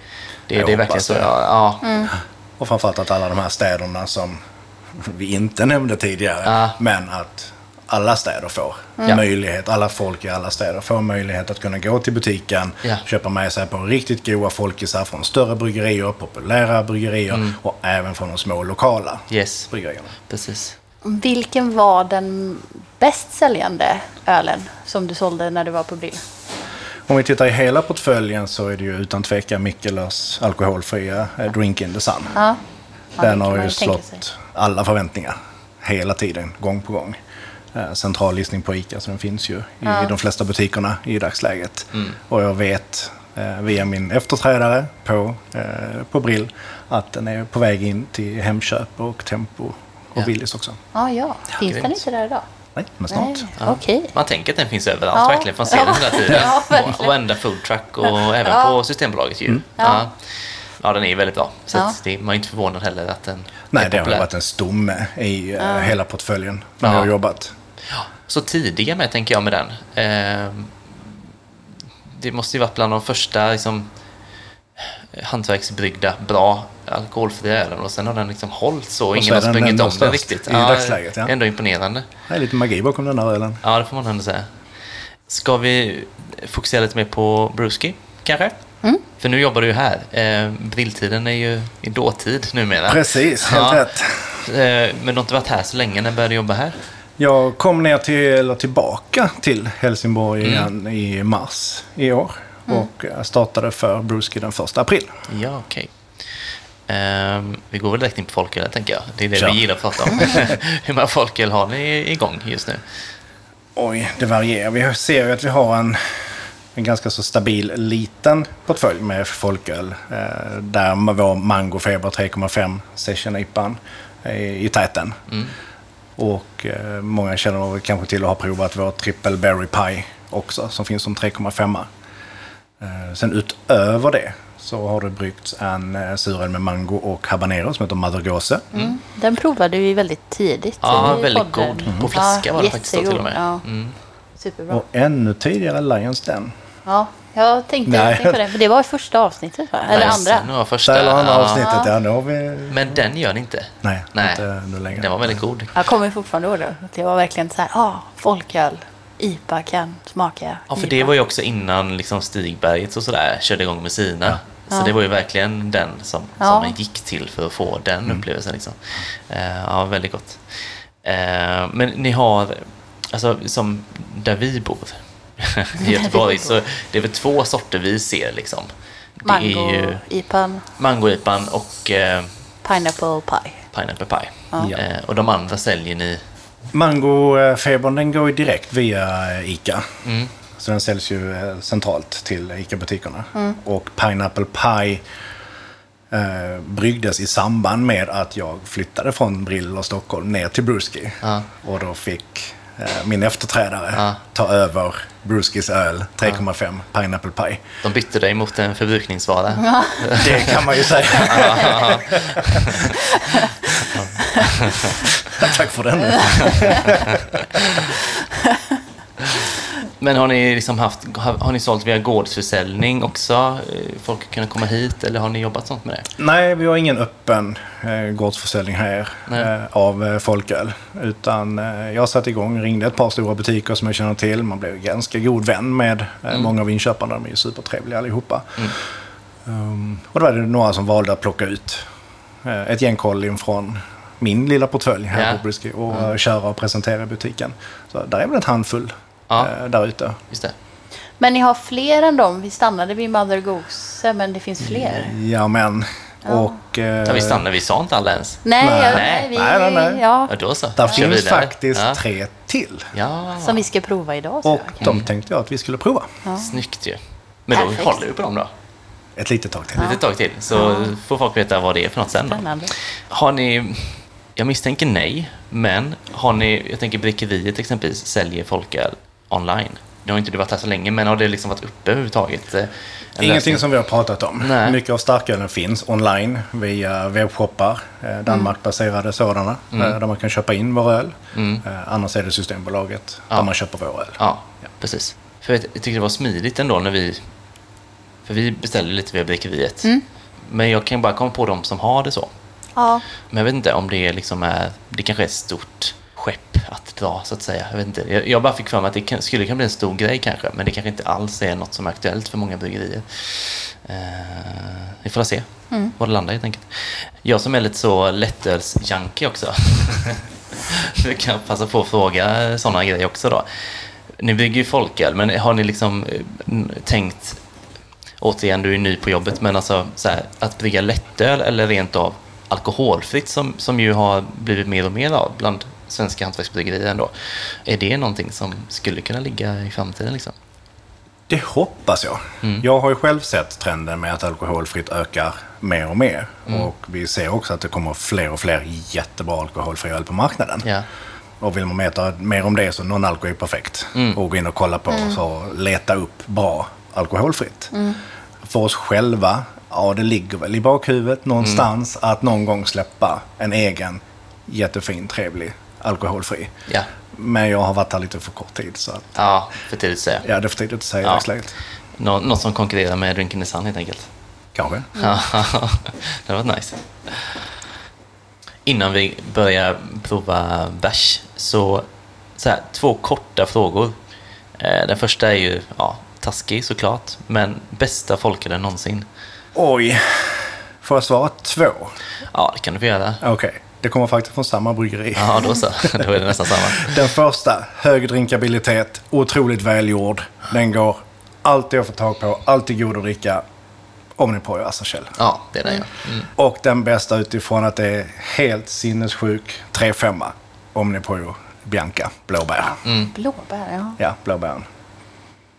Det, Jag det är verkligen så. det. Ja, ja. Och framförallt att alla de här städerna som vi inte nämnde tidigare, Ja. men att alla städer får Ja. möjlighet, alla folk i alla städer får möjlighet att kunna gå till butiken, Ja. köpa med sig på riktigt goda folkisar från större bryggerier, populära bryggerier Mm. och även från de små lokala Yes, bryggerierna. precis. Vilken var den bäst säljande ölen som du sålde när du var på Brill? Om vi tittar i hela portföljen så är det ju utan tvekan Mikkelers alkoholfria eh, Drink in the Sun. Ja. Ja, det Den har ju slått alla förväntningar hela tiden, gång på gång. Eh, Central listning på ICA, så den finns ju i Ja. de flesta butikerna i dagsläget. Mm. Och jag vet eh, via min efterträdare på, eh, på Brill att den är på väg in till Hemköp och Tempo och Ja. Willys också. Ja, ja. Finns den grymt. inte där idag? Nej, men snart. Nej, Ja. okej. Man tänker att den finns överallt Ja. verkligen. Man ser den hela tiden. Ja, verkligen. och varenda foodtruck och även Ja. på Systembolaget ju. Mm. Ja. Ja. ja, den är väldigt bra. Så Ja. att det, man är inte förvånad heller att den Nej, är det har varit en stomme i eh, Ja. hela portföljen när Ja. jag har jobbat. Ja, så tidiga med tänker jag med den. Ehm, det måste ju varit bland de första liksom, hantverksbryggda, bra alkoholfria ölen och sen har den liksom hållit så. Och Ingen har sprungit om den riktigt. i dagsläget, ja. Det är ändå imponerande. Det är lite magi bakom den här ölen. Ja, det får man ändå säga. Ska vi fokusera lite mer på Bruski, kanske? Mm. För nu jobbar du ju här. Eh, brilltiden är ju i dåtid numera. Precis, helt Ja. rätt. Eh, men du har inte varit här så länge. När började du jobba här? Jag kom ner till, eller tillbaka till Helsingborg Mm. igen i mars i år. Och eh, startade för Bruski den 1 april. Ja, okej. Ehm, vi går väl direkt in på folköl, tänker jag. Det är det Kör. vi gillar att prata om. Hur många folköl har ni igång just nu? Oj, det varierar. Vi ser ju att vi har en, en ganska så stabil liten portfölj med folköl. Eh, där vår Mango Feber 3,5 Session IPAn är i täten. Mm. Och eh, många känner kanske till att ha provat vår Triple Berry Pie också, som finns som 3,5. Eh, sen utöver det så har det bryggts en eh, suröl med mango och habanero som heter Mother Gose. Mm. Den provade vi väldigt tidigt Ja, i väldigt podden. god. På flaska var det faktiskt då till och med. Ja, Mm. superbra. Och ännu tidigare Lions Den. Ja, jag tänkte, Nej. tänkte på det. För det var i första avsnittet, va? Eller andra. Nu var första. Där andra ja. avsnittet, ja. Då har vi... Men den gör ni inte? Nej, Nej. inte nu längre. Den var väldigt god. Jag kommer fortfarande ihåg det. Det var verkligen så här, ja, ah, folköl, IPA kan smaka Ja, för IPA. det var ju också innan liksom Stigberget och sådär körde igång med sina. Så Ja. det var ju verkligen den som, Ja. som man gick till för att få den upplevelsen. Liksom. Eh, ja, väldigt gott. Eh, men ni har, alltså som där vi bor i Göteborg, så det är väl två sorter vi ser liksom. Det är Mango, ju IPAn, mangoipan och eh, pineapple pie. pineapple pie. Ja. Eh, och de andra säljer ni Mangofebern den går ju direkt via eh, ICA. Mm. Så den säljs ju eh, centralt till ICA-butikerna. Mm. Och Pineapple Pie eh, bryggdes i samband med att jag flyttade från Brill och Stockholm ner till Bruski. Ja. Och då fick eh, min efterträdare Ja. ta över Bruskis öl 3,5 Pineapple Pie. De bytte dig mot en förbrukningsvara. Det kan man ju säga. Tack för den. Men har ni, liksom haft, har, har ni sålt via gårdsförsäljning också? Eh, Folk har kunnat komma hit eller har ni jobbat sånt med det? Nej, vi har ingen öppen eh, gårdsförsäljning här eh, av eh, folköl. Utan eh, jag satte igång, ringde ett par stora butiker som jag känner till. Man blev ganska god vän med eh, många av inköparna. De är ju supertrevliga allihopa. Um, och då var det några som valde att plocka ut eh, ett gäng kollin från min lilla portfölj här Ja. Mm. på Brisky och köra och presentera i butiken. Så där är väl en handfull Ja. eh, där ute. Just det. Men ni har fler än dem. Vi stannade vid Mother Goose, men det finns fler. Ja, men. Och... eh, Ja, vi stannade, vi sa inte alla ens. Nej, Nej. ja, Nej. vi, Nej, nej, nej. Ja, Ja, då så. Där finns vidare. faktiskt ja. tre till. Ja, som vi ska prova idag. tror Och jag. de tänkte jag att vi skulle prova. snyggt ju. Men då Perfekt. håller vi på dem då. Ett litet tag till. Ett litet tag till. Så får folk veta vad det är för något sen då. Spännande. Har ni, jag misstänker nej, men har ni, jag tänker Brickeriet exempelvis, säljer folköl online? Nu har inte du varit här så länge, men har det liksom varit uppe överhuvudtaget? eh, en Ingenting lösning? som vi har pratat om. Nej. Mycket av starkölen finns online via webbshoppar, eh, Danmarkbaserade sådana, Mm. eh, där man kan köpa in vår öl. Eh, Annars är det Systembolaget Ja. där man köper vår öl. Ja, precis. För jag, jag tycker det var smidigt ändå när vi... För vi beställde lite via Brickeriet. Men jag kan bara komma på de som har det så. Ja, Men jag vet inte om det liksom är... Det kanske är ett stort skepp att dra, så att säga. Jag, vet inte. jag, jag bara fick för mig att det kan, skulle kunna bli en stor grej kanske. Men det kanske inte alls är något som är aktuellt för många bryggerier. Eh, vi får se var det landar helt enkelt. Jag som är lite så lättölsjunkie också. Vi kan passa på att fråga sådana grejer också då. Ni bygger ju folköl, men har ni liksom eh, tänkt återigen, du är ny på jobbet, men alltså så här, att brygga lättöl eller rent av alkoholfritt som, som ju har blivit mer och mer av bland svenska hantverksbryggerier ändå. Är det någonting som skulle kunna ligga i framtiden liksom? Det hoppas jag. Mm. Jag har ju själv sett trenden med att alkoholfritt ökar mer och mer. Mm. Och vi ser också att det kommer fler och fler jättebra alkoholfri öl på marknaden. Ja. Och vill man veta mer om det så någon alko är perfekt. Mm. Och gå in och kolla på så leta upp bra alkoholfritt. För oss själva, ja det ligger väl i bakhuvudet någonstans Mm. att någon gång släppa en egen jättefin, trevlig alkoholfri. Ja. Men jag har varit här lite för kort tid så att, ja, för tidigt att säga. ja, det är för tidigt att säga i Ja. dagsläget. Nå- något som konkurrerar med Drinking the Sun helt enkelt. Kanske. Ja, det var nice. Innan vi börjar prova bärs, så, så här, två korta frågor. Eh, Den första är ju ja, taskig såklart, men bästa folkölen någonsin? Oj. Får jag svara två? Ja, det kan du få göra. Okej. Det kommer faktiskt från samma bryggeri. Ja, då så. Då är det nästan samma. Den första, hög drinkabilitet, otroligt välgjord. Den går alltid att få tag på, alltid god att dricka. Omnipro och Asakäll. Ja, det är den ja. Mm. Och den bästa utifrån att det är helt sinnessjuk 3-5 Omnipro Bianca, blåbär. Mm. blåbär, ja. Ja, blåbären.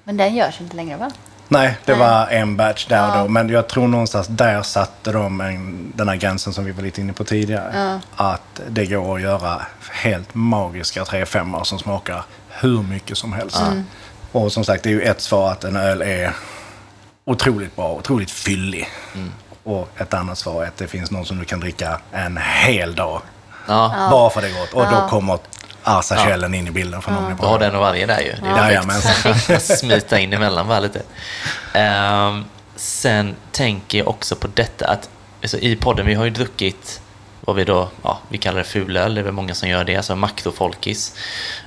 Men den görs inte längre va? Nej, det Nej. var en batch där Ja. då. Men jag tror någonstans där satte de en, den här gränsen som vi var lite inne på tidigare. Att det går att göra helt magiska 3-5 som smakar hur mycket som helst. Och som sagt, det är ju ett svar att en öl är otroligt bra, otroligt fyllig. Och ett annat svar är att det finns någon som du kan dricka en hel dag. Ja, Bara för det är gott. Och då kommer Arsakällen in i bilden från Omnipro. du har den och varje där ju. Det är perfekt. Smita in emellan bara lite. Ehm, sen tänker jag också på detta att alltså, i podden, vi har ju druckit vad vi då, ja, vi kallar det fulöl, det är väl många som gör det, alltså makrofolkis.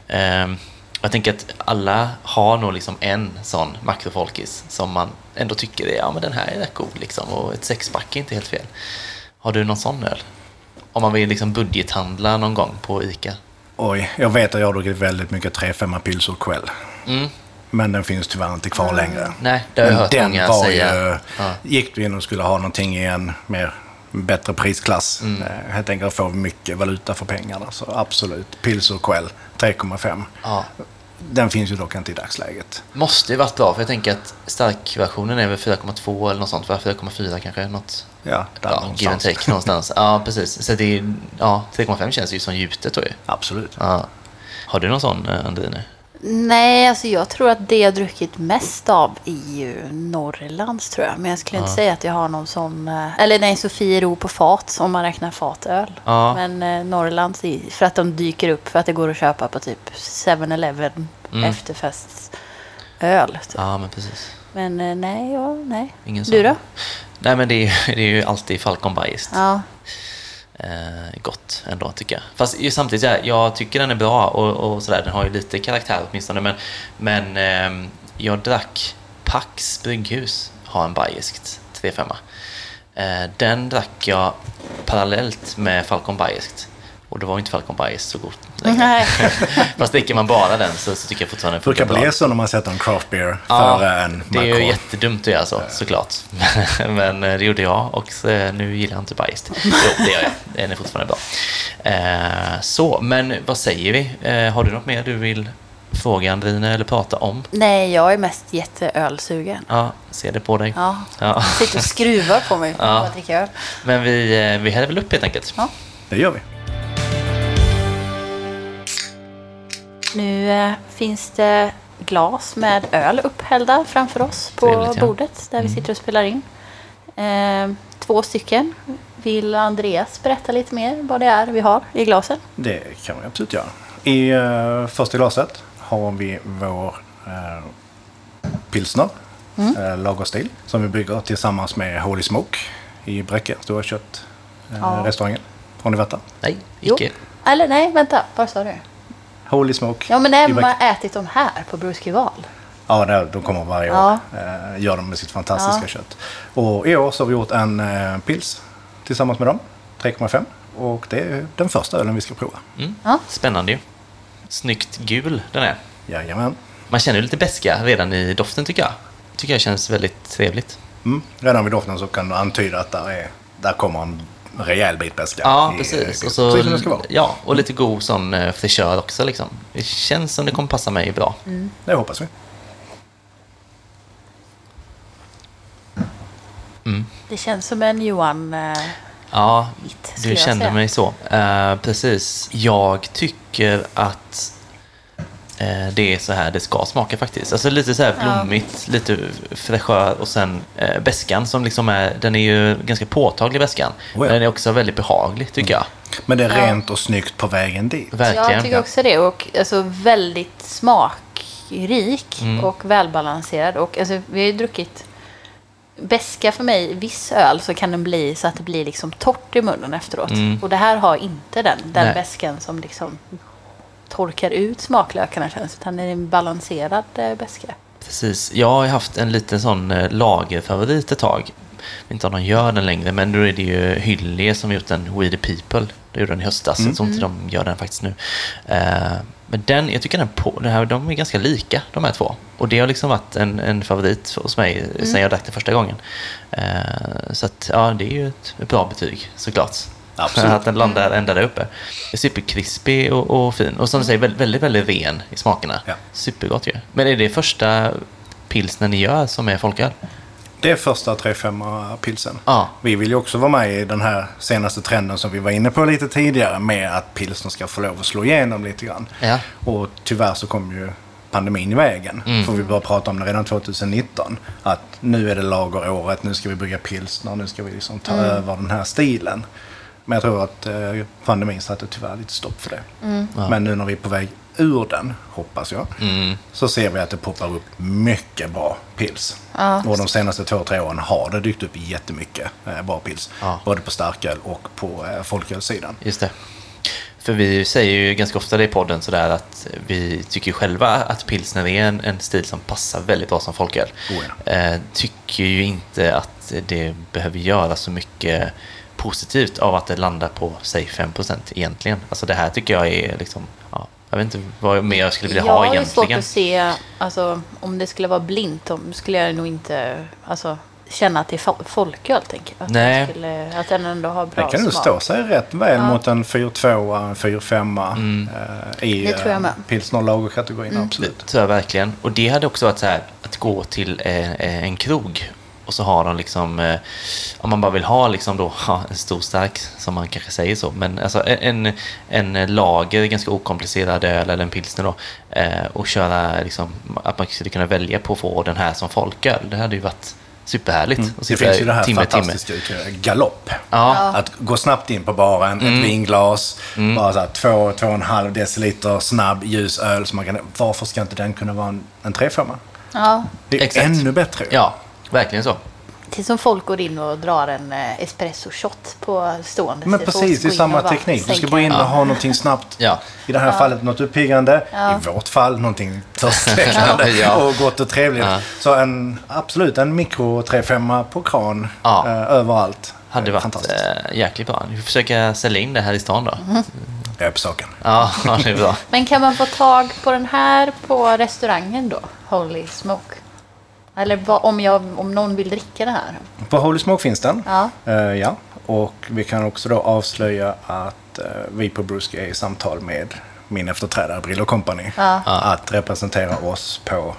Ehm, jag tänker att alla har nog liksom en sån makrofolkis som man ändå tycker är, ja men den här är rätt god liksom och ett sexpack är inte helt fel. Har du någon sån öl? Om man vill liksom budgethandla någon gång på ICA? Oj, jag vet att jag har druckit väldigt mycket 3-5 pilsor kväll. Mm. Men den finns tyvärr inte kvar längre. Nej, det har jag hört den många var säga. ju... Ja. Gick du in och skulle ha någonting i en mer bättre prisklass. Mm. Eh, helt enkelt få mycket valuta för pengarna. Så absolut, pilsor kväll 3,5. Ja. Den finns ju dock inte i dagsläget. Måste ju varit bra, för jag tänker att starkversionen är väl 4,2 eller något sånt, va? 4,4 kanske? Något. Ja, där Ja, give and take någonstans. Ja, precis. Så det är, ja, 3,5 känns ju som gjutet då ju. Absolut. Ja. Har du någon sån, eh, Andrine? Nej, alltså jag tror att det jag druckit mest av är ju Norrlands tror jag. Men jag skulle inte säga att jag har någon sån... eh, Eller nej, Sofiero på fat om man räknar fatöl. Ja. Men eh, Norrlands för att de dyker upp för att det går att köpa på typ 7-Eleven Mm. efterfestöl. Typ. Ja, men precis. Men eh, nej, ja, nej. Ingen Du då? Nej, men det är, det är ju alltid Falcon Biased. Ja. eh, gott ändå tycker jag. Fast ju samtidigt, jag, jag tycker den är bra och, och sådär, den har ju lite karaktär åtminstone. Men, men ehm, jag drack Pax brygghus, har en bayerskt 3-5. Eh, den drack jag parallellt med Falcon Bayerskt. Och då var inte Falcon Bajs så gott längre. Nej. Fast dricker man bara den så, så tycker jag fortfarande Det brukar funkar bli bra. så när man sätter en craft beer Ja, före en Det är ju jättedumt att göra så, såklart. Men eh, det gjorde jag och så, eh, nu gillar jag inte bajs. Jo, det gör jag. Den är fortfarande bra. Eh, så, men vad säger vi? Har du något mer du vill fråga Andrine eller prata om? Nej, jag är mest jätteölsugen. Ja, ser det på dig. Ja. Ja. Sitter och skruvar på mig för Ja. att dricka öl. Men vi, vi häller väl upp helt enkelt. Ja. Det gör vi. Nu eh, finns det glas med öl upphällda framför oss på Trevligt, ja. Mm. bordet där vi sitter och spelar in. Eh, två stycken. Vill Andreas berätta lite mer vad det är vi har i glasen? Det kan vi absolut göra. I uh, första glaset har vi vår uh, pilsner, Mm. eh, lagerstil, som vi bygger tillsammans med Holy Smoke i Bräcke, stora kött eh, Ja. restaurangen. Har ni varit där? Nej, Jo. icke. Eller nej, vänta. Vad sa du? Holy Smoke Ja, men man har ätit dem här på Bruskival. Ja, det, de kommer varje år. Ja. Eh, gör de med sitt fantastiska Ja. kött. Och i år så har vi gjort en eh, pils tillsammans med dem. 3,5. Och det är den första ölen vi ska prova. Mm. Ja. Spännande ju. Snyggt gul den är. Jajamän. Man känner ju lite beska redan i doften tycker jag. Tycker jag känns väldigt trevligt. Mm. Redan vid doften så kan du antyda att där, är, där kommer en rejäl bit beska. Ja, i- precis. Och Precis så, som det ska vara. ja, och lite god sån eh, fräschör också liksom. Det känns som det kommer passa mig bra. Det hoppas vi. Det känns som en Johan... Eh, Ja, skulle du kände mig så. Eh, precis. Jag tycker att eh, det är så här det ska smaka faktiskt. Alltså lite så här Ja. blommigt, lite fräschör och sen eh, beskan som liksom är, den är ju ganska påtaglig beskan. Oh ja. Men den är också väldigt behaglig tycker jag. Men det är Ja. rent och snyggt på vägen dit. Verkligen. jag tycker också det. Och alltså väldigt smakrik Mm. och välbalanserad. Och alltså, vi har ju druckit beska för mig, viss öl så kan den bli så att det blir liksom torrt i munnen efteråt. Mm. Och det här har inte den, den Nej. beskan som liksom torkar ut smaklökarna känns. Utan det är en balanserad eh, beska. Precis. Jag har ju haft en liten sån eh, lagerfavorit ett tag. Inte om de gör den längre, men då är det ju Hyllie som gjort den We the People. Det gjorde den i höstas, jag tror inte de gör den faktiskt nu. Eh, men den, jag tycker den på, det här, de är ganska lika de här två. Och det har liksom varit en, en favorit hos mig sen jag drack det första gången. Så att, ja, det är ju ett, ett bra betyg såklart. Absolut. att den landar ända där uppe. Superkrispig och, och fin. Och som du säger, väldigt, väldigt, ren i smakerna. Ja. Supergott ju. Men är det första pilsnen ni gör som är folköl? Det är första 3-5 pilsen. Ja. Vi vill ju också vara med i den här senaste trenden som vi var inne på lite tidigare med att pilsner ska få lov att slå igenom lite grann. Ja. Och tyvärr så kom ju pandemin i vägen. Mm. För vi började prata om det redan 2019. Att nu är det lageråret, nu ska vi bygga pilsner, nu ska vi liksom ta Mm. över den här stilen. Men jag tror att eh, pandemin satte tyvärr lite stopp för det. Ja. Men nu när vi är på väg ur den, hoppas jag, Mm. så ser vi att det poppar upp mycket bra pils. Ja. Och de senaste två, tre åren har det dykt upp jättemycket eh, bra pils. Ja. Både på starköl och på eh, folkölssidan. Just det. För vi säger ju ganska ofta det i podden sådär att vi tycker själva att pilsner är en, en stil som passar väldigt bra som folköl. Oh eh, tycker ju inte att det behöver göra så mycket positivt av att det landar på, säg 5% egentligen. Alltså det här tycker jag är liksom, ja, jag vet inte vad mer jag skulle vilja jag ha har ju svårt egentligen. att se, alltså, om det skulle vara blint, då skulle jag nog inte alltså, känna att det är fol- folköl. Tänker jag. Att, Nej. Den skulle, att den ändå har bra Den kan nog smak. stå sig rätt väl Ja. mot en 4-2, en 4-5 Mm. eh, i Det jag eh, pilsner lagerkategorin. Mm. Absolut. Det tror jag verkligen. Och det hade också varit så här att gå till eh, eh, en krog och så har de liksom, eh, om man bara vill ha liksom då, en stor stark som man kanske säger så, men alltså en, en lager, ganska okomplicerad öl eller en pilsner då, eh, och köra liksom, att man skulle kunna välja på att få den här som folköl. Det hade ju varit superhärligt. Mm. Det finns ju det här timme, fantastiska uttrycket, galopp. Ja, Att gå snabbt in på baren, Mm. ett vinglas, bara så här två, två och en halv deciliter snabb ljus öl. Så man kan, varför ska inte den kunna vara en, en 3-5? Ja, Det är Exakt. ännu bättre. ja, verkligen så. det är som folk går in och drar en eh, espresso-shot på stående. Men precis, det är samma teknik. Du ska bara in och Ja. ha någonting snabbt. Ja. I det här fallet något uppiggande. Ja. I vårt fall någonting törstväckande Ja. och gott och trevligt. Ja. Så en, absolut en mikro 3-5 på kran Ja. eh, överallt. Hade varit Fantastiskt. eh, jäkligt bra. Vi får försöka sälja in det här i stan då. Jag är på saken. Ja, ja, det är bra. Men kan man få tag på den här på restaurangen då? Holy Smoke. Eller vad, om, jag, om någon vill dricka det här? På Holy Smoke finns den. Ja. Eh, ja. Och vi kan också då avslöja att eh, vi på Bruski är i samtal med min efterträdare Brillo Company. Ja. Att representera oss på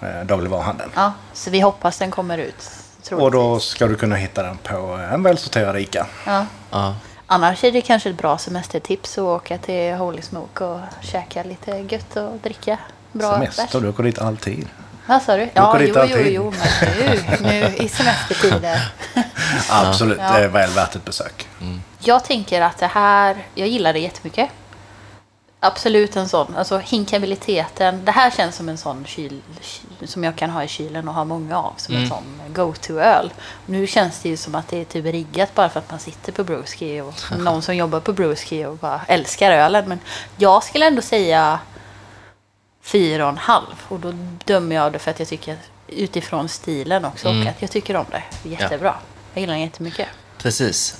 eh, dagligvaruhandeln. Ja, så vi hoppas den kommer ut. troligtvis. Och då ska du kunna hitta den på en välsorterad ICA. Ja. Ja. Annars är det kanske ett bra semestertips att åka till Holy Smoke och käka lite gött och dricka bra Semester, bärs. du åker dit alltid. Vad sa du? Ja, jo, jo, jo, men nu, nu i semestertider. Absolut, Ja. det är väl värt ett besök. Jag tänker att det här, jag gillar det jättemycket. Absolut en sån, alltså hinkabiliteten. Det här känns som en sån kyl, kyl som jag kan ha i kylen och ha många av. Som en sån go-to-öl. Nu känns det ju som att det är typ riggat bara för att man sitter på Brewski och någon som jobbar på Brewski och bara älskar ölen. Men jag skulle ändå säga fyra och en halv. Och då dömer jag det för att jag tycker utifrån stilen också och att jag tycker om det. Jättebra. Jag gillar den jättemycket. Precis.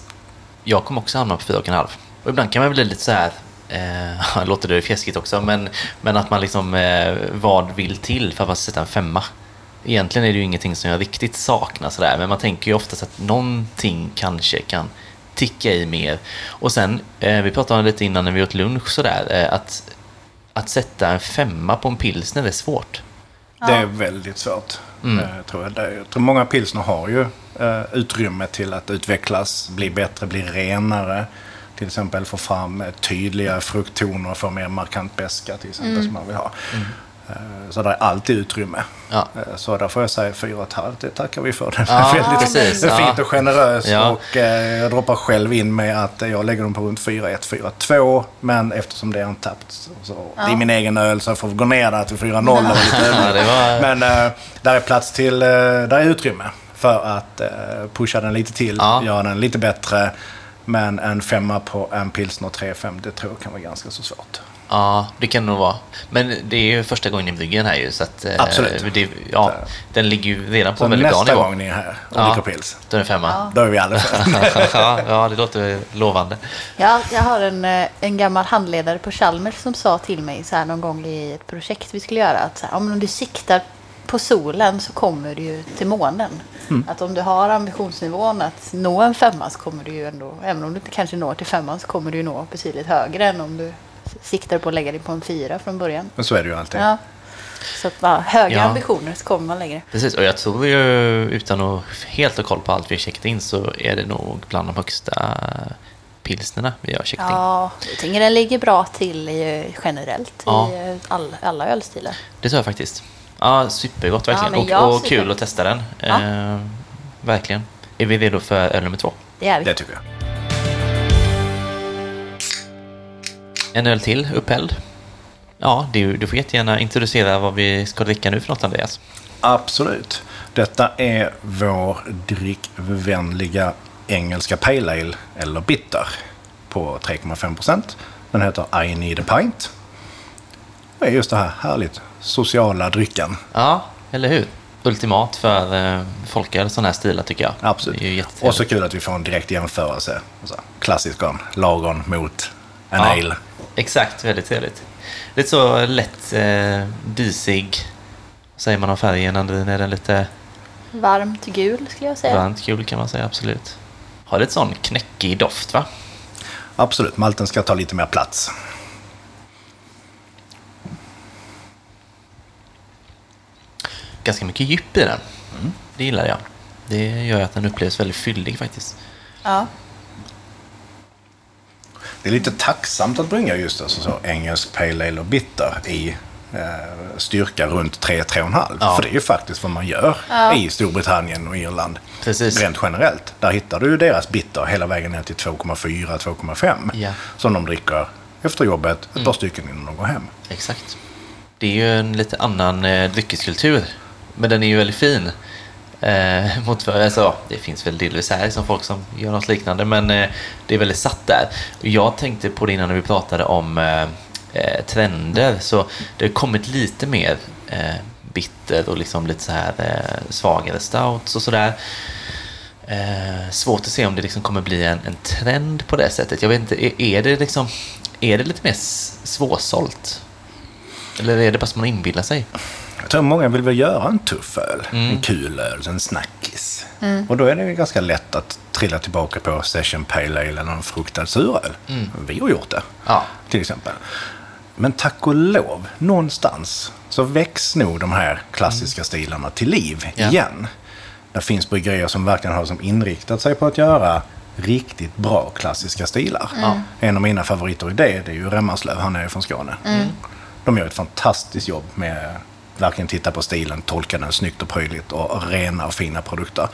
Jag kommer också hamna på fyra och en halv. Och ibland kan man bli lite så här, eh, låter det fjäskigt också, men, men att man liksom, eh, vad vill till för att sätta en femma? Egentligen är det ju ingenting som jag riktigt saknar sådär, men man tänker ju oftast att någonting kanske kan ticka i mer. Och sen, eh, vi pratade om det lite innan när vi åt lunch sådär, eh, att, att sätta en femma på en pilsner är svårt. Det är väldigt svårt. Mm. eh, tror jag. Jag tror många pilsner har ju eh, utrymme till att utvecklas, bli bättre, bli renare. Till exempel få fram tydliga frukttoner, få mer markant beska till exempel Mm. som man vill ha. Eh, Så det är alltid utrymme. Ja. Eh, Så där får jag säga fyra och ett halvt, det tackar vi för. Det Ja, är väldigt precis, det är fint ja. och generöst. Ja. Och eh, jag droppar själv in med att jag lägger dem på runt 4-1, 4-2. Men eftersom det är antappt, så, så det är min egen öl så jag får gå ner där till 4-0. och lite öl. Ja, det var- Men eh, där är plats till, eh, där är utrymme för att eh, pusha den lite till, Ja. göra den lite bättre. Men en femma på en pilsner 3-5, det tror jag kan vara ganska så svårt. Ja, det kan det nog vara. Men det är ju första gången i bryggen här ju, så att... eh, Absolut. Det, ja, den ligger ju redan på Så en väldigt bra nästa nivå. gång ni är här och Ja. dricker pils, Då är det femma. då är vi alla ja, ja, det låter lovande. Ja, jag har en, eh, en gammal handledare på Chalmers som sa till mig så här någon gång i ett projekt vi skulle göra att så här, om du siktar på solen så kommer du ju till månen. Att om du har ambitionsnivån att nå en femma så kommer du ju ändå, även om du inte kanske når till femman så kommer du ju nå betydligt högre än om du siktar på att lägga dig på en fyra från början. Men så är det ju alltid. Ja. Så att bara höga Ja. ambitioner så kommer man längre. Precis, och jag tror ju utan att helt ha koll på allt vi har checkat in så är det nog bland de högsta pilsnerna vi har checkat in. Ja, jag tänker den ligger bra till i, generellt Ja. i all, alla ölstilar. Det tror jag faktiskt. Ja, supergott verkligen. Ja, och och super- kul att testa den. Ja. Eh, verkligen. Är vi redo för öl nummer två? Det är vi. Det tycker jag. En öl till, upphälld. Ja, du, du får jättegärna introducera vad vi ska dricka nu för något, Andreas. Absolut. Detta är vår drickvänliga engelska Pale Ale, eller Bitter, på 3,5 procent. Den heter I Need a Pint. Det är just det här härligt sociala drycken. Ja, eller hur? Ultimat för eh, folköl, sådana här stilar tycker jag. Absolut. Och så kul att vi får en direkt jämförelse. Alltså, klassisk om lagon mot en Ja, ale. Exakt, väldigt trevligt. Lite så lätt eh, disig, säger man om färgen, när den är lite Varmt gul skulle jag säga. varmt gul kan man säga, absolut. Har lite sån knäckig doft va? Absolut, malten ska ta lite mer plats. Ganska mycket djup i den. Det gillar jag. Det gör att den upplevs väldigt fyllig faktiskt. Ja. Det är lite tacksamt att bringa just alltså, så engelsk Pale Ale och Bitter i eh, styrka runt 3-3,5. Ja. För det är ju faktiskt vad man gör Ja. i Storbritannien och Irland. Precis. Rent generellt. Där hittar du ju deras Bitter hela vägen ner till 2,4-2,5. Ja. Som de dricker efter jobbet, ett par stycken innan de går hem. Exakt. Det är ju en lite annan eh, dryckeskultur. Men den är ju väldigt fin. Eh, mot, alltså, det finns väl delvis här som folk som gör något liknande, men eh, det är väldigt satt där. Jag tänkte på det innan när vi pratade om eh, eh trender, så det har kommit lite mer eh, bitter och liksom lite så här eh, svagare stouts och sådär. Eh, svårt att se om det liksom kommer bli en, en trend på det sättet. Jag vet inte, är, är det liksom är det lite mer svårsålt? Eller är det bara som man inbillar sig? Jag tror många vill väl göra en tuff öl. En kul öl, en snackis. Och då är det ju ganska lätt att trilla tillbaka på Session Pale Ale eller någon fruktad suröl. Vi har gjort det, Ja. till exempel. Men tack och lov, någonstans så väcks nog de här klassiska stilarna till liv Ja. igen. Det finns bryggerier som verkligen har som inriktat sig på att göra riktigt bra klassiska stilar. En av mina favoriter i det, det är ju Remmarslöv, han är ju från Skåne. De gör ett fantastiskt jobb med verkligen titta på stilen, tolka den snyggt och prydligt och rena och fina produkter.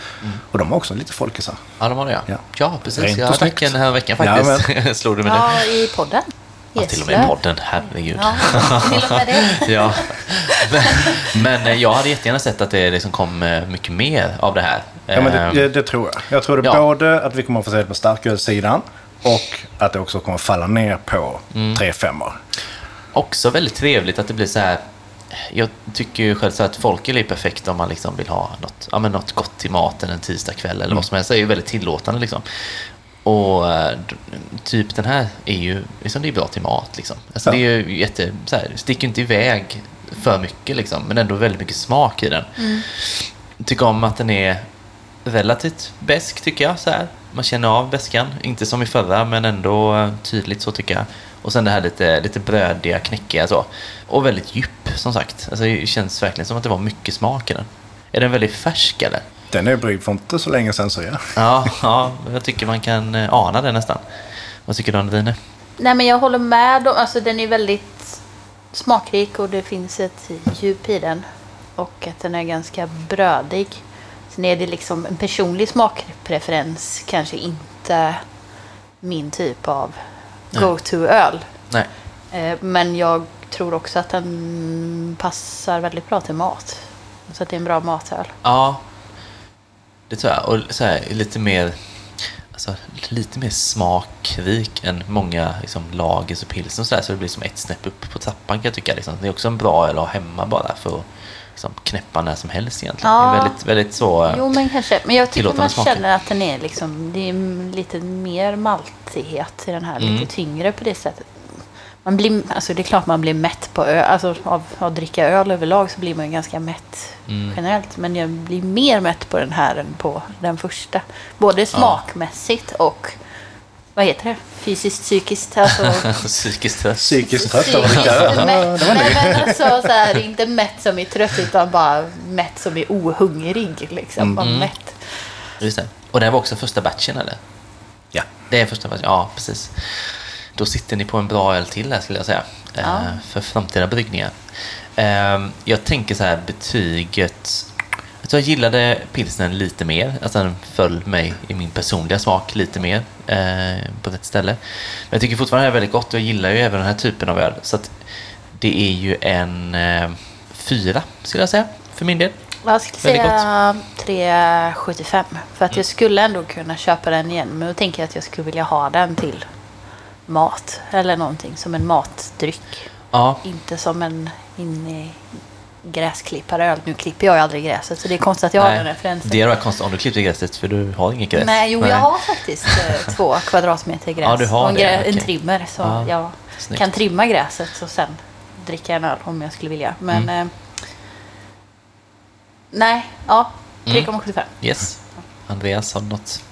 Och de har också lite folkisar. Ja, de har det ja. Ja. Ja, precis. Rent jag snyggt. en här veckan Ja, faktiskt. Slog du med det? Ja, i podden. Ja, till och med i podden. Herregud. Ja, till och med det. Ja. Men, men eh, jag hade jättegärna sett att det liksom kom eh, mycket mer av det här. Ja, men det, Ehm, det, det tror jag. Jag tror det Ja. både att vi kommer att få se det på starkölssidan och att det också kommer att falla ner på Mm. 3-5 Också väldigt trevligt att det blir så här. Jag tycker ju själv så att folköl är perfekt om man liksom vill ha något, ja, men något gott till maten en tisdagkväll eller vad som helst. Det är ju väldigt tillåtande liksom. Och eh, typ den här är ju, liksom det är bra till mat liksom. Alltså Ja. det är ju jätte, så här, sticker inte iväg för mycket liksom, men ändå väldigt mycket smak i den. Tycker om att den är relativt besk tycker jag. Så här. Man känner av beskan, inte som i förra men ändå eh, tydligt så tycker jag. Och sen det här lite, lite brödiga, knäckiga så. Och väldigt djup som sagt. Alltså, det känns verkligen som att det var mycket smak i den. Är den väldigt färsk eller? Den är bryggd för inte så länge sedan så ja. Ja, ja, jag tycker man kan eh, ana det nästan. Vad tycker du Anne-Line? Nej, men jag håller med. om- Alltså, den är väldigt smakrik och det finns ett djup i den. Och att den är ganska brödig. Sen är det liksom en personlig smakpreferens. Kanske inte min typ av go-to-öl. Nej. Eh, Men jag tror också att den passar väldigt bra till mat. Så att det är en bra matöl. Ja, det tror jag. Och så här, lite mer alltså, lite mer smakrik än många liksom, lagers och pilsner så, så det blir som ett snäpp upp på trappan kan jag tycka. Liksom. Det är också en bra öl att ha hemma bara för att liksom, knäppa när som helst egentligen. Ja. Det är väldigt, väldigt så... Jo, men kanske. Men jag tycker man smaker. känner att den är liksom, det är lite mer maltighet i den här. Mm. Lite tyngre på det sättet. Man blir, alltså det är klart man blir mätt på öl. Alltså av av att dricka öl överlag så blir man ju ganska mätt Mm. generellt. Men jag blir mer mätt på den här än på den första. Både smakmässigt och vad heter det? Fysiskt, psykiskt. Alltså, Psykiskt trött. Psykiskt trött av var Nej, men alltså, så här, inte mätt som är trött utan bara mätt som är ohungrig. Liksom. Bara Mm. mätt. Just det. Och det här var också första batchen eller? Ja. Det är första batchen, ja precis. Då sitter ni på en bra öl till här skulle jag säga. Ja. Eh, för framtida bryggningar. Eh, jag tänker så här betyget. Tror jag gillade pilsnen lite mer. Alltså den föll mig i min personliga smak lite mer eh, på rätt ställe. Men jag tycker fortfarande det är väldigt gott och jag gillar ju även den här typen av öl. Så att det är ju en eh, fyra skulle jag säga för min del. Jag skulle säga 3,75. För att jag skulle ändå kunna köpa den igen. Men då tänker jag att jag skulle vilja ha den till mat. Eller någonting som en matdryck. Ja, Inte som en in i gräsklipparöl. Nu klipper jag ju aldrig gräset så det är konstigt att jag har nej. den referensen. Det är då konstigt om du klipper gräset för du har inget gräs. Nej, jo jag har faktiskt eh, två kvadratmeter gräs. Ja, du har och en, det, grä- en trimmer. Så Ja, jag snyggt. kan trimma gräset och sen dricka en öl om jag skulle vilja. Men Mm. eh, nej, ja 3,75. Yes. Andreas, har du något?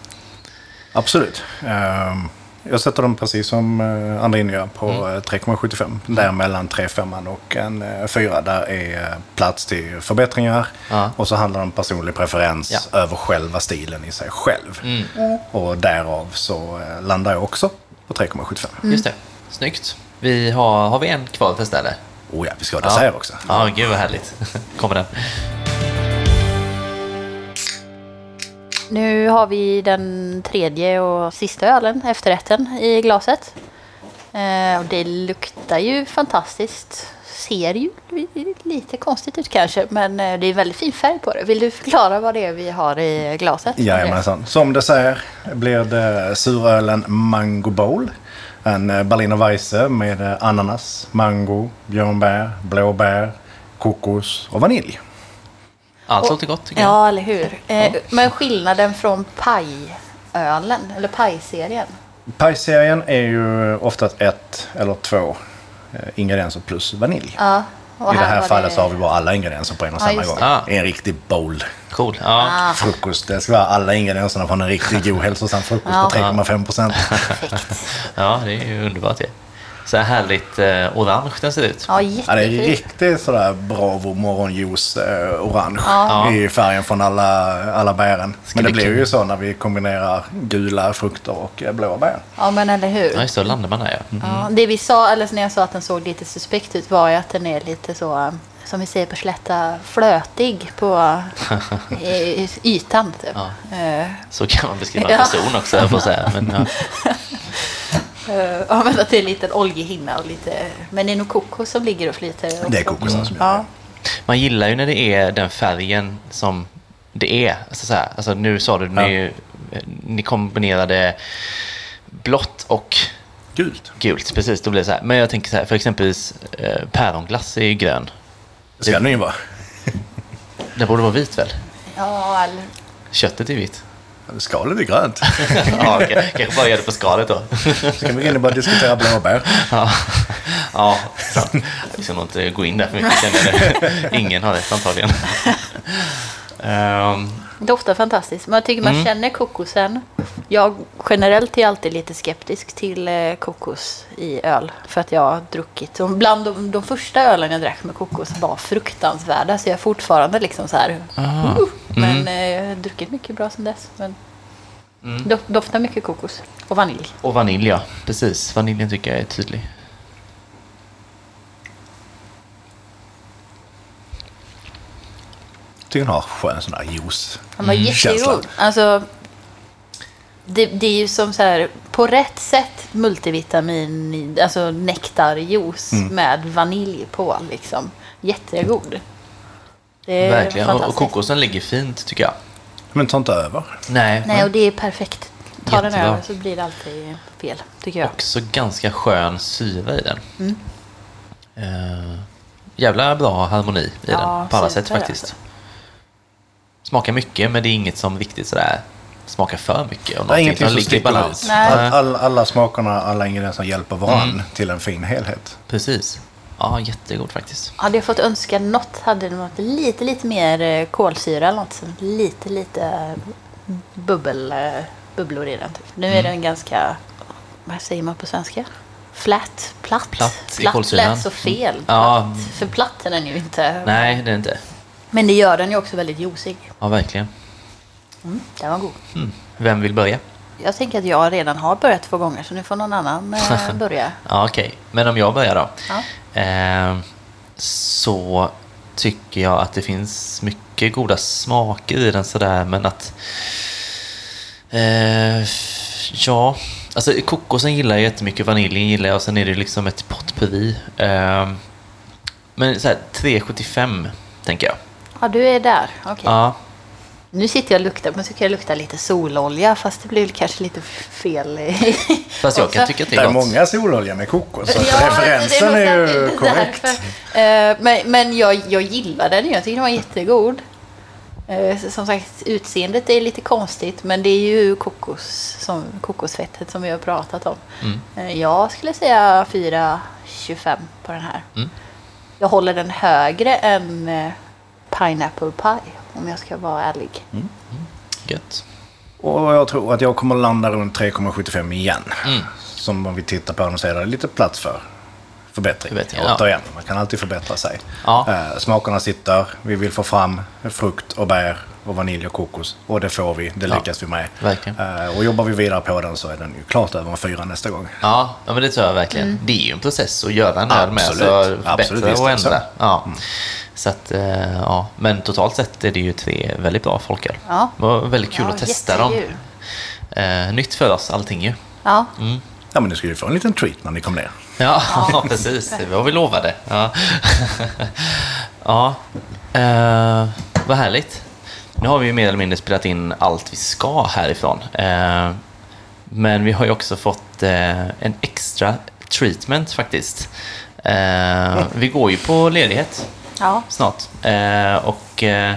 Absolut. Ehm, Jag sätter dem precis som eh, andra gör på Mm. eh, 3,75. Där mellan 3,5 och en eh, 4. Där är eh, plats till förbättringar. Ja. Och så handlar det om personlig preferens Ja. över själva stilen i sig själv. Mm. Och därav så eh, landar jag också på 3,75. Just det. Snyggt. Vi har, har vi en kvar att testa eller? Oh ja, vi ska ha dessert också. Ja, gud vad härligt. Kommer den. Nu har vi den tredje och sista ölen, efterrätten, i glaset. Eh, och det luktar ju fantastiskt. Ser ju lite konstigt ut kanske, men eh, det är väldigt fin färg på det. Vill du förklara vad det är vi har i glaset? Jajamensan. Som dessert blir det surölen Mango Bowl. En eh, Berliner Weisse med eh, ananas, mango, björnbär, blåbär, kokos och vanilj. Allt låter gott tycker jag. Ja, eller hur? Eh, Men skillnaden från pajölen, eller pajserien, Pajserien är ju oftast ett eller två eh, ingredienser plus vanilj. Ja. och I det här fallet så har vi bara alla ingredienser på en och Ja, samma gång. det. Ah. En riktig bowl Cool. Ja. Ah, frukost. Det ska vara alla ingredienserna från en riktigt god hälsosam frukost Ja. på 3,5 procent. ja, det är ju underbart det. Så här härligt eh, orange den ser ut. ja, Ja, det är riktigt sådär Bravo morgonjuice eh, orange Ja. i färgen från alla, alla bären. Ska Men det bli blir ju så när vi kombinerar gula frukter och eh, blåa bär. Ja, men eller hur. Ja, just det, landar man där ja. Mm. Ja, det vi sa, eller när jag sa att den såg lite suspekt ut var ju att den är lite så, um, som vi säger på slätta, flötig på eh, ytan. Typ. Ja. Eh, Så kan man beskriva en Ja. person också, jag får säga. Men, ja. eh, ja, men att det är en liten oljehinna och lite... Men det är nog kokos som ligger och flyter. också. Det är kokosen som gör ja. Man gillar ju när det är den färgen som det är. Alltså, så här, alltså, nu sa du, ni, ni kombinerade blått och Gult. gult. Precis, då blir det så här. Men jag tänker så här, för exempelvis eh, päronglass är ju grön. Det ska den ju vara. Den borde vara vit väl? ja, eller... Köttet är vitt. Skalet är grönt. ja, okej. kanske bara gör det på skalet då. Ska vi in och bara diskutera blåbär? ja, ja sant. Vi ska nog inte gå in där för mycket känner. Ingen har rätt antagligen. Ehm, Doftar fantastiskt. Men jag tycker man Mm. känner kokosen. Jag generellt är alltid lite skeptisk till eh, kokos i öl. För att jag har druckit. Och bland de, de första ölen jag drack med kokos var fruktansvärda. Så jag är fortfarande liksom så här. Uh, men Mm. eh, jag har druckit mycket bra sedan dess. Men Mm. dof, doftar mycket kokos. Och vanilj. och vanilj, ja. Precis. Vaniljen tycker jag är tydlig. Tycker den har skön sån där juice. Han var Mm. Jättegod. Alltså, det, det är ju som så här, på rätt sätt multivitamin, alltså nektarjuice Mm. med vanilj på liksom. Jättegod. Det är Verkligen. Och, och fantastiskt. kokosen ligger fint tycker jag. Men ta inte över. Nej, Nej, och det är perfekt. Ta den Jättebra. över så blir det alltid fel, tycker jag. också ganska skön syra i den. Mm. Eh, jävla bra harmoni i Ja, den på alla sätt super, faktiskt. alltså. Smakar mycket men det är inget som riktigt sådär smakar för mycket. Och Det är ingenting som ligger i sticker balans. ut. Nej. All, all, alla smakerna, alla ingredienser hjälper varann Mm. till en fin helhet. Precis. Ja, jättegod faktiskt. Hade jag fått önska något hade det varit lite, lite mer eh, kolsyra eller något. Lite, lite eh, bubbel, eh, bubblor i den. Typ. Nu är Mm. den ganska, vad säger man på svenska? Flat, platt. Platt i kolsyran. lät så fel. Ja. Platt. För platt är den ju inte. Nej, det är inte. Men det gör den ju också väldigt juicig. Ja, verkligen. Mm, den var god. Mm. Vem vill börja? Jag tänker att jag redan har börjat två gånger så nu får någon annan eh, börja. Ja, okej. Men om jag börjar då. Ja. Eh, så tycker jag att det finns mycket goda smaker i den sådär, men att... Eh, ja, alltså kokosen gillar jag jättemycket, vaniljen gillar jag och sen är det liksom ett potpurri. Eh, men så här 3,75 tänker jag. Ja, du är där. Okej. Ja, Nu sitter jag och luktar, men så kan jag lukta lite sololja fast det blir kanske lite fel. i- fast jag kan tycka att det Det är är gott. många sololja med kokos, så Ja, referensen det är, nog ju korrekt. därför. Eh, Men, men jag, jag gillar den. Jag tycker den var jättegod. Eh, Som sagt, utseendet är lite konstigt, men det är ju kokos, som, kokosfettet som vi har pratat om. Mm. Eh, Jag skulle säga 4,25 på den här. Mm. Jag håller den högre än Pineapple Pie, om jag ska vara ärlig. Gött. Och jag tror att jag kommer landa runt 3,75 igen. Mm. Som om vi tittar på den och säger det är lite plats för förbättring. Förbättring, ja. Återigen, man kan alltid förbättra sig. Ja. Eh, smakerna sitter, vi vill få fram frukt och bär och vanilj och kokos. Och det får vi, det Ja. lyckas vi med. Eh, och jobbar vi vidare på den så är den ju klart över en fyra nästa gång. Ja, ja men det tror jag verkligen. Det är ju en process att göra en öl med. Så Absolut. Absolut, förbättra visst och ändra. Ja. Så att, eh, ja. Men totalt sett är det ju tre väldigt bra folköl. Ja. Det var väldigt kul Ja, att testa dem. Eh, nytt för oss allting ju. Ja, Mm. Ja, men ni ska ju få en liten treat när ni kommer ner. Ja, precis. Det var vi lovade. Ja, ja. Eh, vad härligt. Nu har vi ju mer eller mindre spelat in allt vi ska härifrån. Eh, men vi har ju också fått eh, en extra treatment faktiskt. Eh, vi går ju på ledighet ja. snart eh, och eh,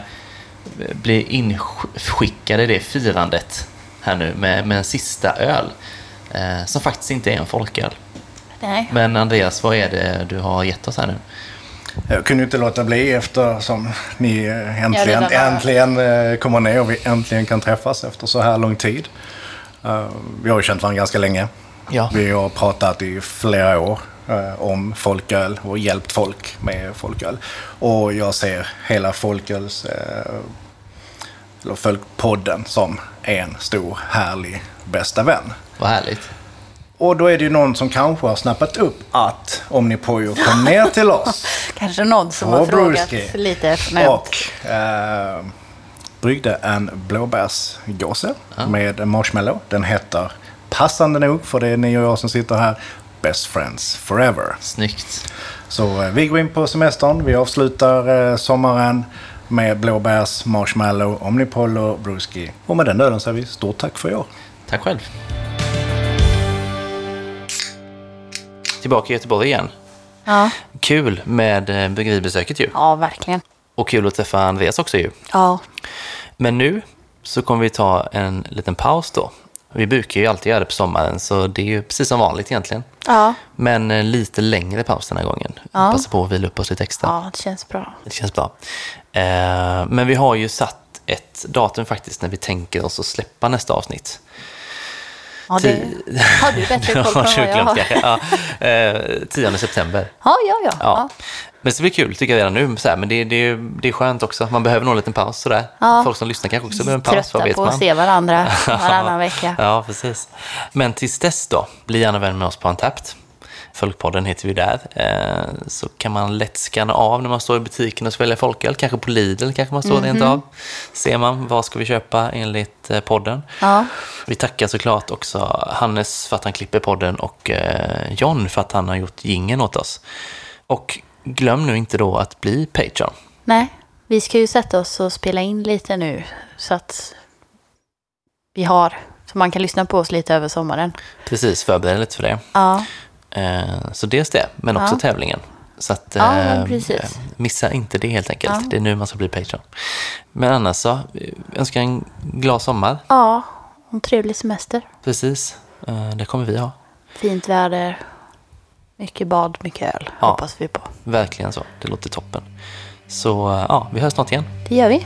blir inskickade i det firandet här nu med, med en sista öl. eh, som faktiskt inte är en folköl. Nej. Men Andreas, vad är det du har gett oss här nu? Jag kunde ju inte låta bli eftersom ni äntligen, Ja, äntligen kommer ner och vi äntligen kan träffas efter så här lång tid. Vi har ju känt varandra ganska länge. Ja. Vi har pratat i flera år om folköl och hjälpt folk med folköl. Och jag ser hela folköls, eh, eller folkpodden som en stor härlig bästa vän. Vad härligt. Och då är det ju någon som kanske har snappat upp att Omnipojo kom ner till oss Kanske någon som har frågat Bruski. lite förnämt. och eh, bryggde en blåbärsgåse med marshmallow. Den heter, passande nog för det är ni och jag som sitter här, Best Friends Forever. Snyggt. Så eh, vi går in på semestern, vi avslutar eh, sommaren med blåbärs, marshmallow, omnipollo, brewski. Och med den ölen säger vi stort tack för i år. Tack själv. Tillbaka i Göteborg igen. Ja. Kul med eh, bryggeribesöket ju. ja, verkligen. Och kul att träffa Andreas också ju. Ja. Men nu så kommer vi ta en liten paus då. Vi brukar ju alltid göra det på sommaren så det är ju precis som vanligt egentligen. Ja. Men en lite längre paus den här gången. Ja. Passa på att vila upp oss lite extra. ja, det känns bra. Det känns bra. Eh, men vi har ju satt ett datum faktiskt när vi tänker oss att släppa nästa avsnitt. Ja, det har du bättre koll på än vad jag har. kanske. Ja, eh, 10 september. Ja, ja, ja. Ja. Men det blir kul tycker jag redan nu. Så här, men det, det, det är skönt också. Man behöver nog en liten paus sådär. Ja. Folk som lyssnar kanske också behöver en paus. Trötta på att man? se varandra varannan vecka. Ja, precis. Men tills dess då, bli gärna vän med oss på Antapt. Folkpodden heter vi där. Eh, så kan man lätt scanna av när man står i butiken och ska välja folköl. Kanske på Lidl kanske man står rent av. Ser man vad ska vi köpa enligt eh, podden. Ja. Vi tackar såklart också Hannes för att han klipper podden och eh, John för att han har gjort gingen åt oss. Och glöm nu inte då att bli Patreon. Nej, vi ska ju sätta oss och spela in lite nu så att vi har, så man kan lyssna på oss lite över sommaren. Precis, förbered lite för det. Ja, Eh, så dels det, men också Ja. tävlingen. Så att, Ja, eh, missa inte det helt enkelt. Ja. Det är nu man ska bli Patreon. Men annars så, önskar en glad sommar. ja och en trevlig semester. Precis, eh, det kommer vi ha. Fint väder, mycket bad, mycket öl Ja. hoppas vi på. Verkligen så, det låter toppen. Så ja, vi hörs snart igen. Det gör vi.